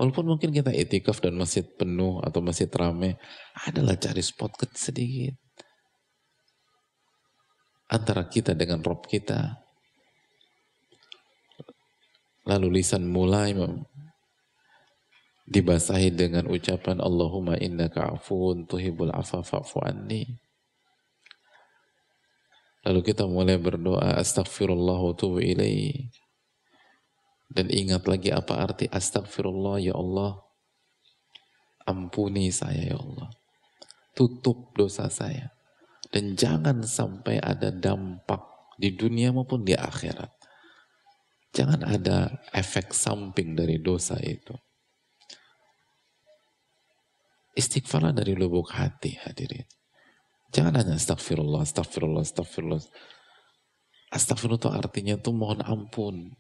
Walaupun mungkin kita itikaf dan masjid penuh atau masjid rame, adalah cari spot sedikit. Antara kita dengan Rob kita. Lalu lisan mulai dibasahi dengan ucapan Allahumma innaka afuun tuhibul afa anni. Lalu kita mulai berdoa astaghfirullah wa tubu ilaih Dan ingat lagi apa arti astagfirullah ya Allah. Ampuni saya ya Allah. Tutup dosa saya. Dan jangan sampai ada dampak di dunia maupun di akhirat. Jangan ada efek samping dari dosa itu. Istighfarlah dari lubuk hati hadirin. Jangan hanya astagfirullah, astagfirullah, astagfirullah. Astagfirullah itu artinya tuh mohon ampun.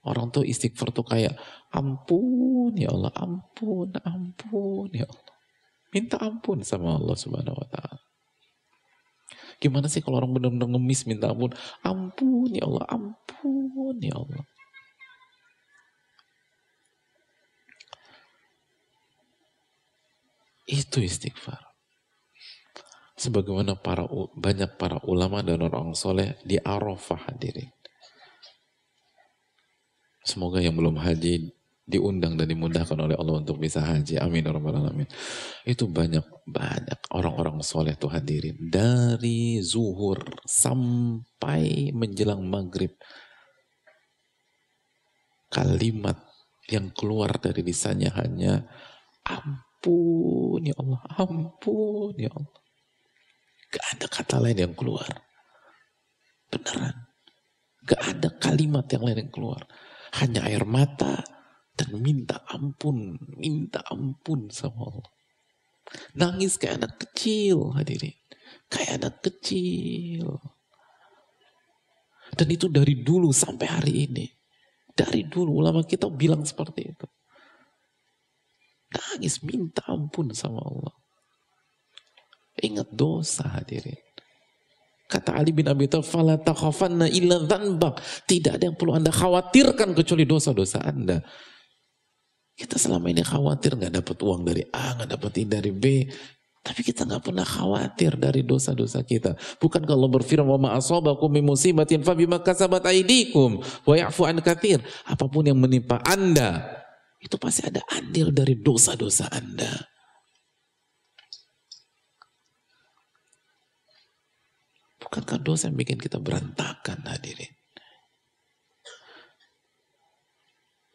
Orang tuh istighfar tuh kayak ampun ya Allah, ampun, ampun ya Allah. Minta ampun sama Allah subhanahu wa ta'ala. Gimana sih kalau orang benar-benar ngemis minta ampun? Ampun ya Allah, ampun ya Allah. Itu istighfar sebagaimana para banyak para ulama dan orang soleh di Arafah hadirin. Semoga yang belum haji diundang dan dimudahkan oleh Allah untuk bisa haji. Amin ya alamin. Itu banyak banyak orang-orang soleh tuh hadirin dari zuhur sampai menjelang maghrib. Kalimat yang keluar dari lisannya hanya ampun ya Allah, ampun ya Allah. Gak ada kata lain yang keluar. Beneran. Gak ada kalimat yang lain yang keluar. Hanya air mata dan minta ampun. Minta ampun sama Allah. Nangis kayak anak kecil hadirin. Kayak anak kecil. Dan itu dari dulu sampai hari ini. Dari dulu ulama kita bilang seperti itu. Nangis minta ampun sama Allah. Ingat dosa hadirin. Kata Ali bin Abi Thalib, "Fala takhafanna illa dzanbak." Tidak ada yang perlu Anda khawatirkan kecuali dosa-dosa Anda. Kita selama ini khawatir nggak dapat uang dari A, nggak dapat I dari B. Tapi kita nggak pernah khawatir dari dosa-dosa kita. Bukan kalau berfirman wa ma'asabakum min musibatin fa bima kasabat wa ya'fu an katsir. Apa pun yang menimpa Anda, itu pasti ada andil dari dosa-dosa Anda. Bukankah dosa yang bikin kita berantakan hadirin?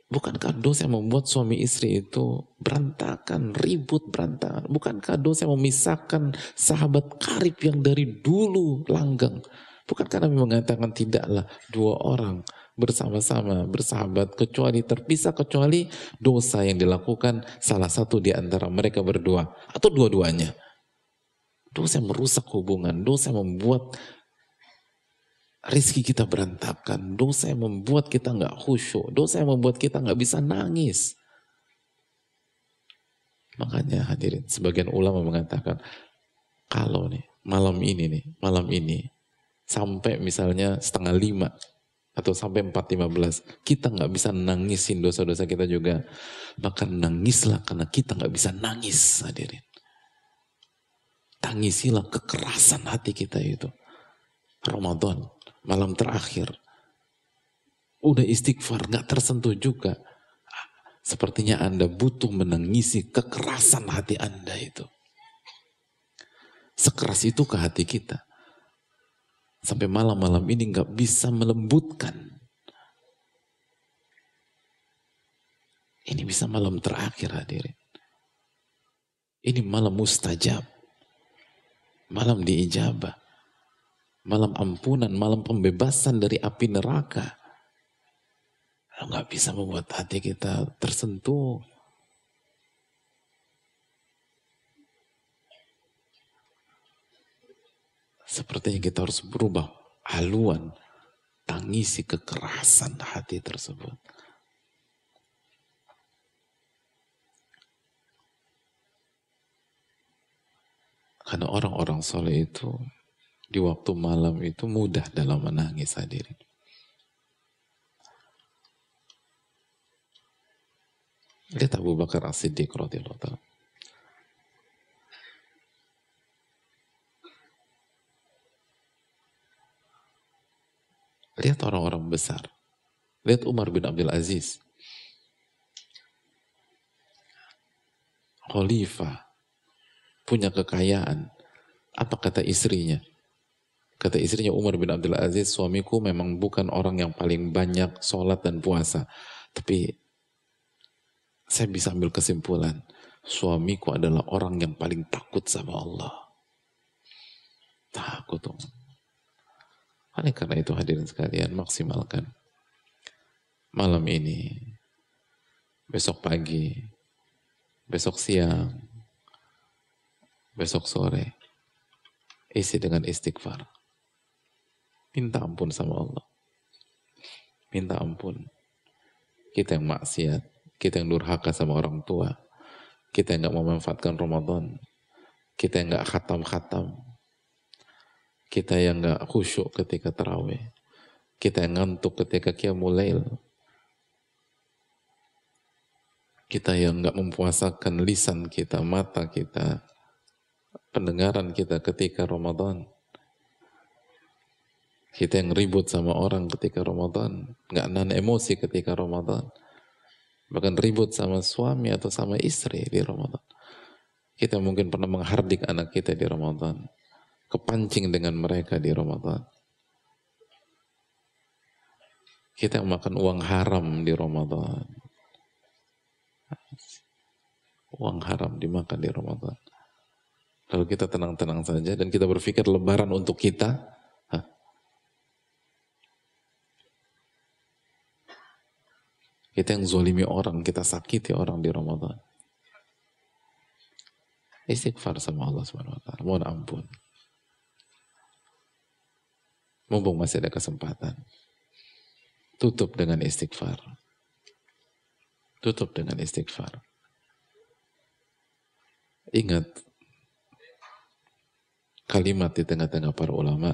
Bukankah dosa yang membuat suami istri itu berantakan, ribut berantakan? Bukankah dosa yang memisahkan sahabat karib yang dari dulu langgang? Bukankah Nabi mengatakan tidaklah dua orang bersama-sama bersahabat kecuali terpisah kecuali dosa yang dilakukan salah satu di antara mereka berdua atau dua-duanya. Dosa yang merusak hubungan, dosa yang membuat rizki kita berantakan, dosa yang membuat kita nggak khusyuk, dosa yang membuat kita nggak bisa nangis. Makanya hadirin, sebagian ulama mengatakan, kalau nih malam ini nih, malam ini sampai misalnya setengah lima atau sampai empat lima belas, kita nggak bisa nangisin dosa-dosa kita juga, maka nangislah karena kita nggak bisa nangis hadirin. Tangisilah kekerasan hati kita itu. Ramadan, malam terakhir. Udah istighfar, gak tersentuh juga. Sepertinya Anda butuh menangisi kekerasan hati Anda itu. Sekeras itu ke hati kita. Sampai malam-malam ini gak bisa melembutkan. Ini bisa malam terakhir hadirin. Ini malam mustajab malam diijabah, malam ampunan, malam pembebasan dari api neraka. Nggak bisa membuat hati kita tersentuh. Sepertinya kita harus berubah haluan, tangisi kekerasan hati tersebut. Karena orang-orang soleh itu di waktu malam itu mudah dalam menangis hadirin. Lihat Abu Bakar As-Siddiq radhiyallahu Lihat orang-orang besar. Lihat Umar bin Abdul Aziz. Khalifah punya kekayaan. Apa kata istrinya? Kata istrinya Umar bin Abdul Aziz, suamiku memang bukan orang yang paling banyak sholat dan puasa. Tapi saya bisa ambil kesimpulan, suamiku adalah orang yang paling takut sama Allah. Takut dong. Oleh karena itu hadirin sekalian, maksimalkan malam ini, besok pagi, besok siang, besok sore, isi dengan istighfar. Minta ampun sama Allah. Minta ampun. Kita yang maksiat, kita yang durhaka sama orang tua, kita yang gak memanfaatkan Ramadan, kita yang gak khatam-khatam, kita yang gak khusyuk ketika terawih, kita yang ngantuk ketika qiyamul kita yang gak mempuasakan lisan kita, mata kita, pendengaran kita ketika Ramadan, kita yang ribut sama orang ketika Ramadan, nggak nan emosi ketika Ramadan, bahkan ribut sama suami atau sama istri di Ramadan. Kita mungkin pernah menghardik anak kita di Ramadan, kepancing dengan mereka di Ramadan. Kita yang makan uang haram di Ramadan. Uang haram dimakan di Ramadan. Lalu kita tenang-tenang saja dan kita berpikir lebaran untuk kita, Kita yang zolimi orang, kita sakiti orang di Ramadan. Istighfar sama Allah SWT. Mohon ampun. Mumpung masih ada kesempatan. Tutup dengan istighfar. Tutup dengan istighfar. Ingat kalimat di tengah-tengah para ulama.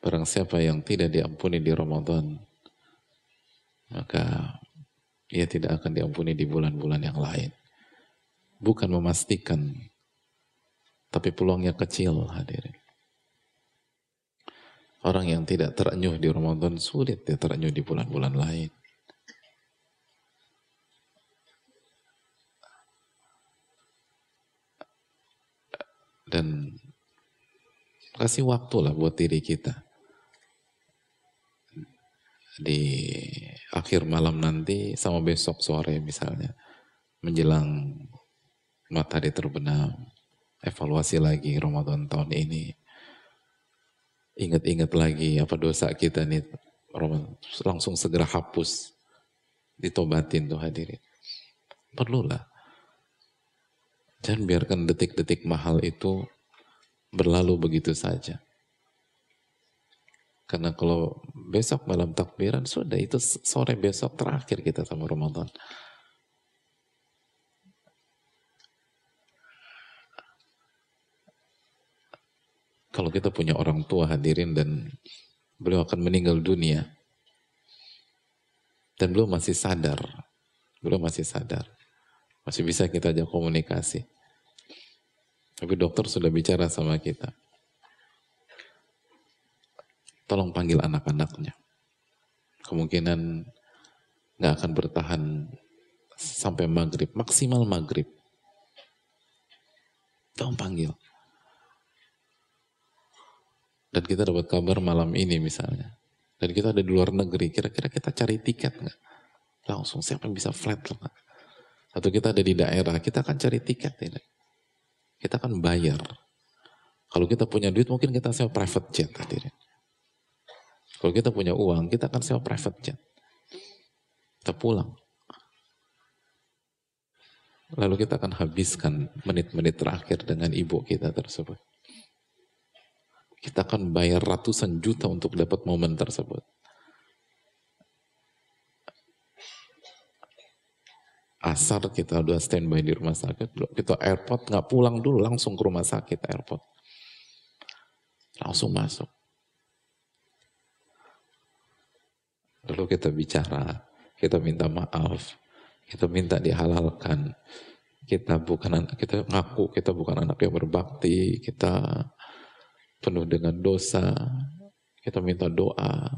Barang siapa yang tidak diampuni di Ramadan, maka ia tidak akan diampuni di bulan-bulan yang lain. Bukan memastikan, tapi peluangnya kecil hadirin. Orang yang tidak terenyuh di Ramadan sulit dia terenyuh di bulan-bulan lain. Dan kasih waktu lah buat diri kita. Di akhir malam nanti sama besok sore misalnya menjelang matahari terbenam evaluasi lagi Ramadan tahun ini. Ingat-ingat lagi apa dosa kita nih Ramadan. Langsung segera hapus ditobatin tuh hadirin. Perlulah. Jangan biarkan detik-detik mahal itu berlalu begitu saja karena kalau besok malam takbiran sudah itu sore besok terakhir kita sama Ramadan. Kalau kita punya orang tua hadirin dan beliau akan meninggal dunia dan belum masih sadar, belum masih sadar, masih bisa kita ajak komunikasi. Tapi dokter sudah bicara sama kita tolong panggil anak-anaknya. Kemungkinan nggak akan bertahan sampai maghrib, maksimal maghrib. Tolong panggil. Dan kita dapat kabar malam ini misalnya. Dan kita ada di luar negeri, kira-kira kita cari tiket nggak? Langsung siapa yang bisa flat lah. Atau kita ada di daerah, kita akan cari tiket tidak? Kita akan bayar. Kalau kita punya duit mungkin kita sewa private jet hadirin. Kalau kita punya uang, kita akan sewa private jet. Kita pulang. Lalu kita akan habiskan menit-menit terakhir dengan ibu kita tersebut. Kita akan bayar ratusan juta untuk dapat momen tersebut. Asar kita udah standby di rumah sakit, kita airport nggak pulang dulu, langsung ke rumah sakit airport. Langsung masuk. Lalu kita bicara, kita minta maaf, kita minta dihalalkan. Kita bukan anak, kita ngaku kita bukan anak yang berbakti, kita penuh dengan dosa, kita minta doa.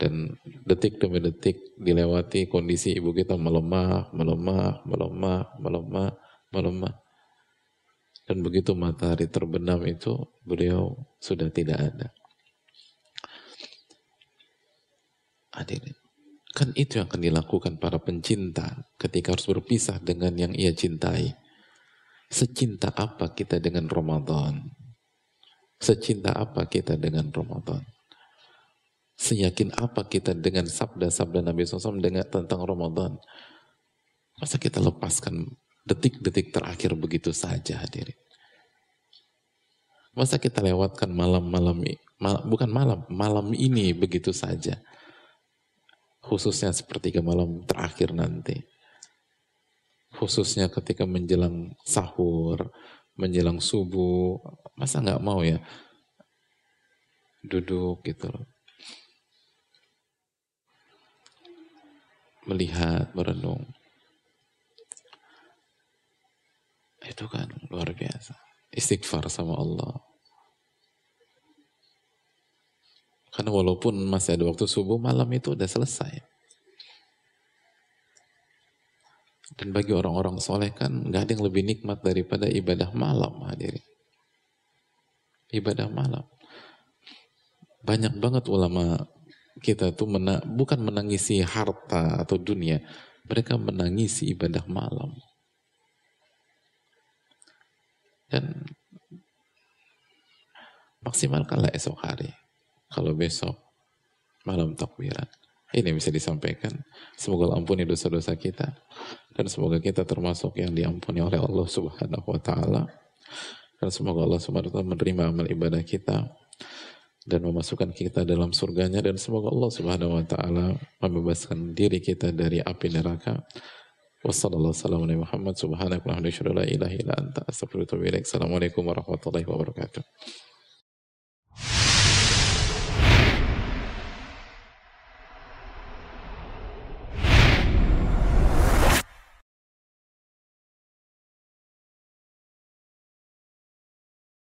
Dan detik demi detik dilewati kondisi ibu kita melemah, melemah, melemah, melemah, melemah. Dan begitu matahari terbenam itu, beliau sudah tidak ada. Hadirin. Kan itu yang akan dilakukan para pencinta ketika harus berpisah dengan yang ia cintai. Secinta apa kita dengan Ramadan? Secinta apa kita dengan Ramadan? Seyakin apa kita dengan sabda-sabda Nabi SAW dengan tentang Ramadan? Masa kita lepaskan detik-detik terakhir begitu saja hadirin. Masa kita lewatkan malam-malam, mal, bukan malam, malam ini begitu saja. Khususnya sepertiga malam terakhir nanti. Khususnya ketika menjelang sahur, menjelang subuh, masa nggak mau ya duduk gitu loh. Melihat, merenung. Itu kan luar biasa. Istighfar sama Allah. Karena walaupun masih ada waktu subuh, malam itu udah selesai. Dan bagi orang-orang soleh kan nggak ada yang lebih nikmat daripada ibadah malam hadirin. Ibadah malam. Banyak banget ulama kita tuh mena bukan menangisi harta atau dunia, mereka menangisi ibadah malam. Dan maksimalkanlah esok hari. Kalau besok malam takbiran. Ini bisa disampaikan. Semoga ampuni dosa-dosa kita. Dan semoga kita termasuk yang diampuni oleh Allah subhanahu wa ta'ala. Dan semoga Allah subhanahu wa ta'ala menerima amal ibadah kita. Dan memasukkan kita dalam surganya. Dan semoga Allah subhanahu wa ta'ala membebaskan diri kita dari api neraka. Wassalamualaikum warahmatullahi wabarakatuh.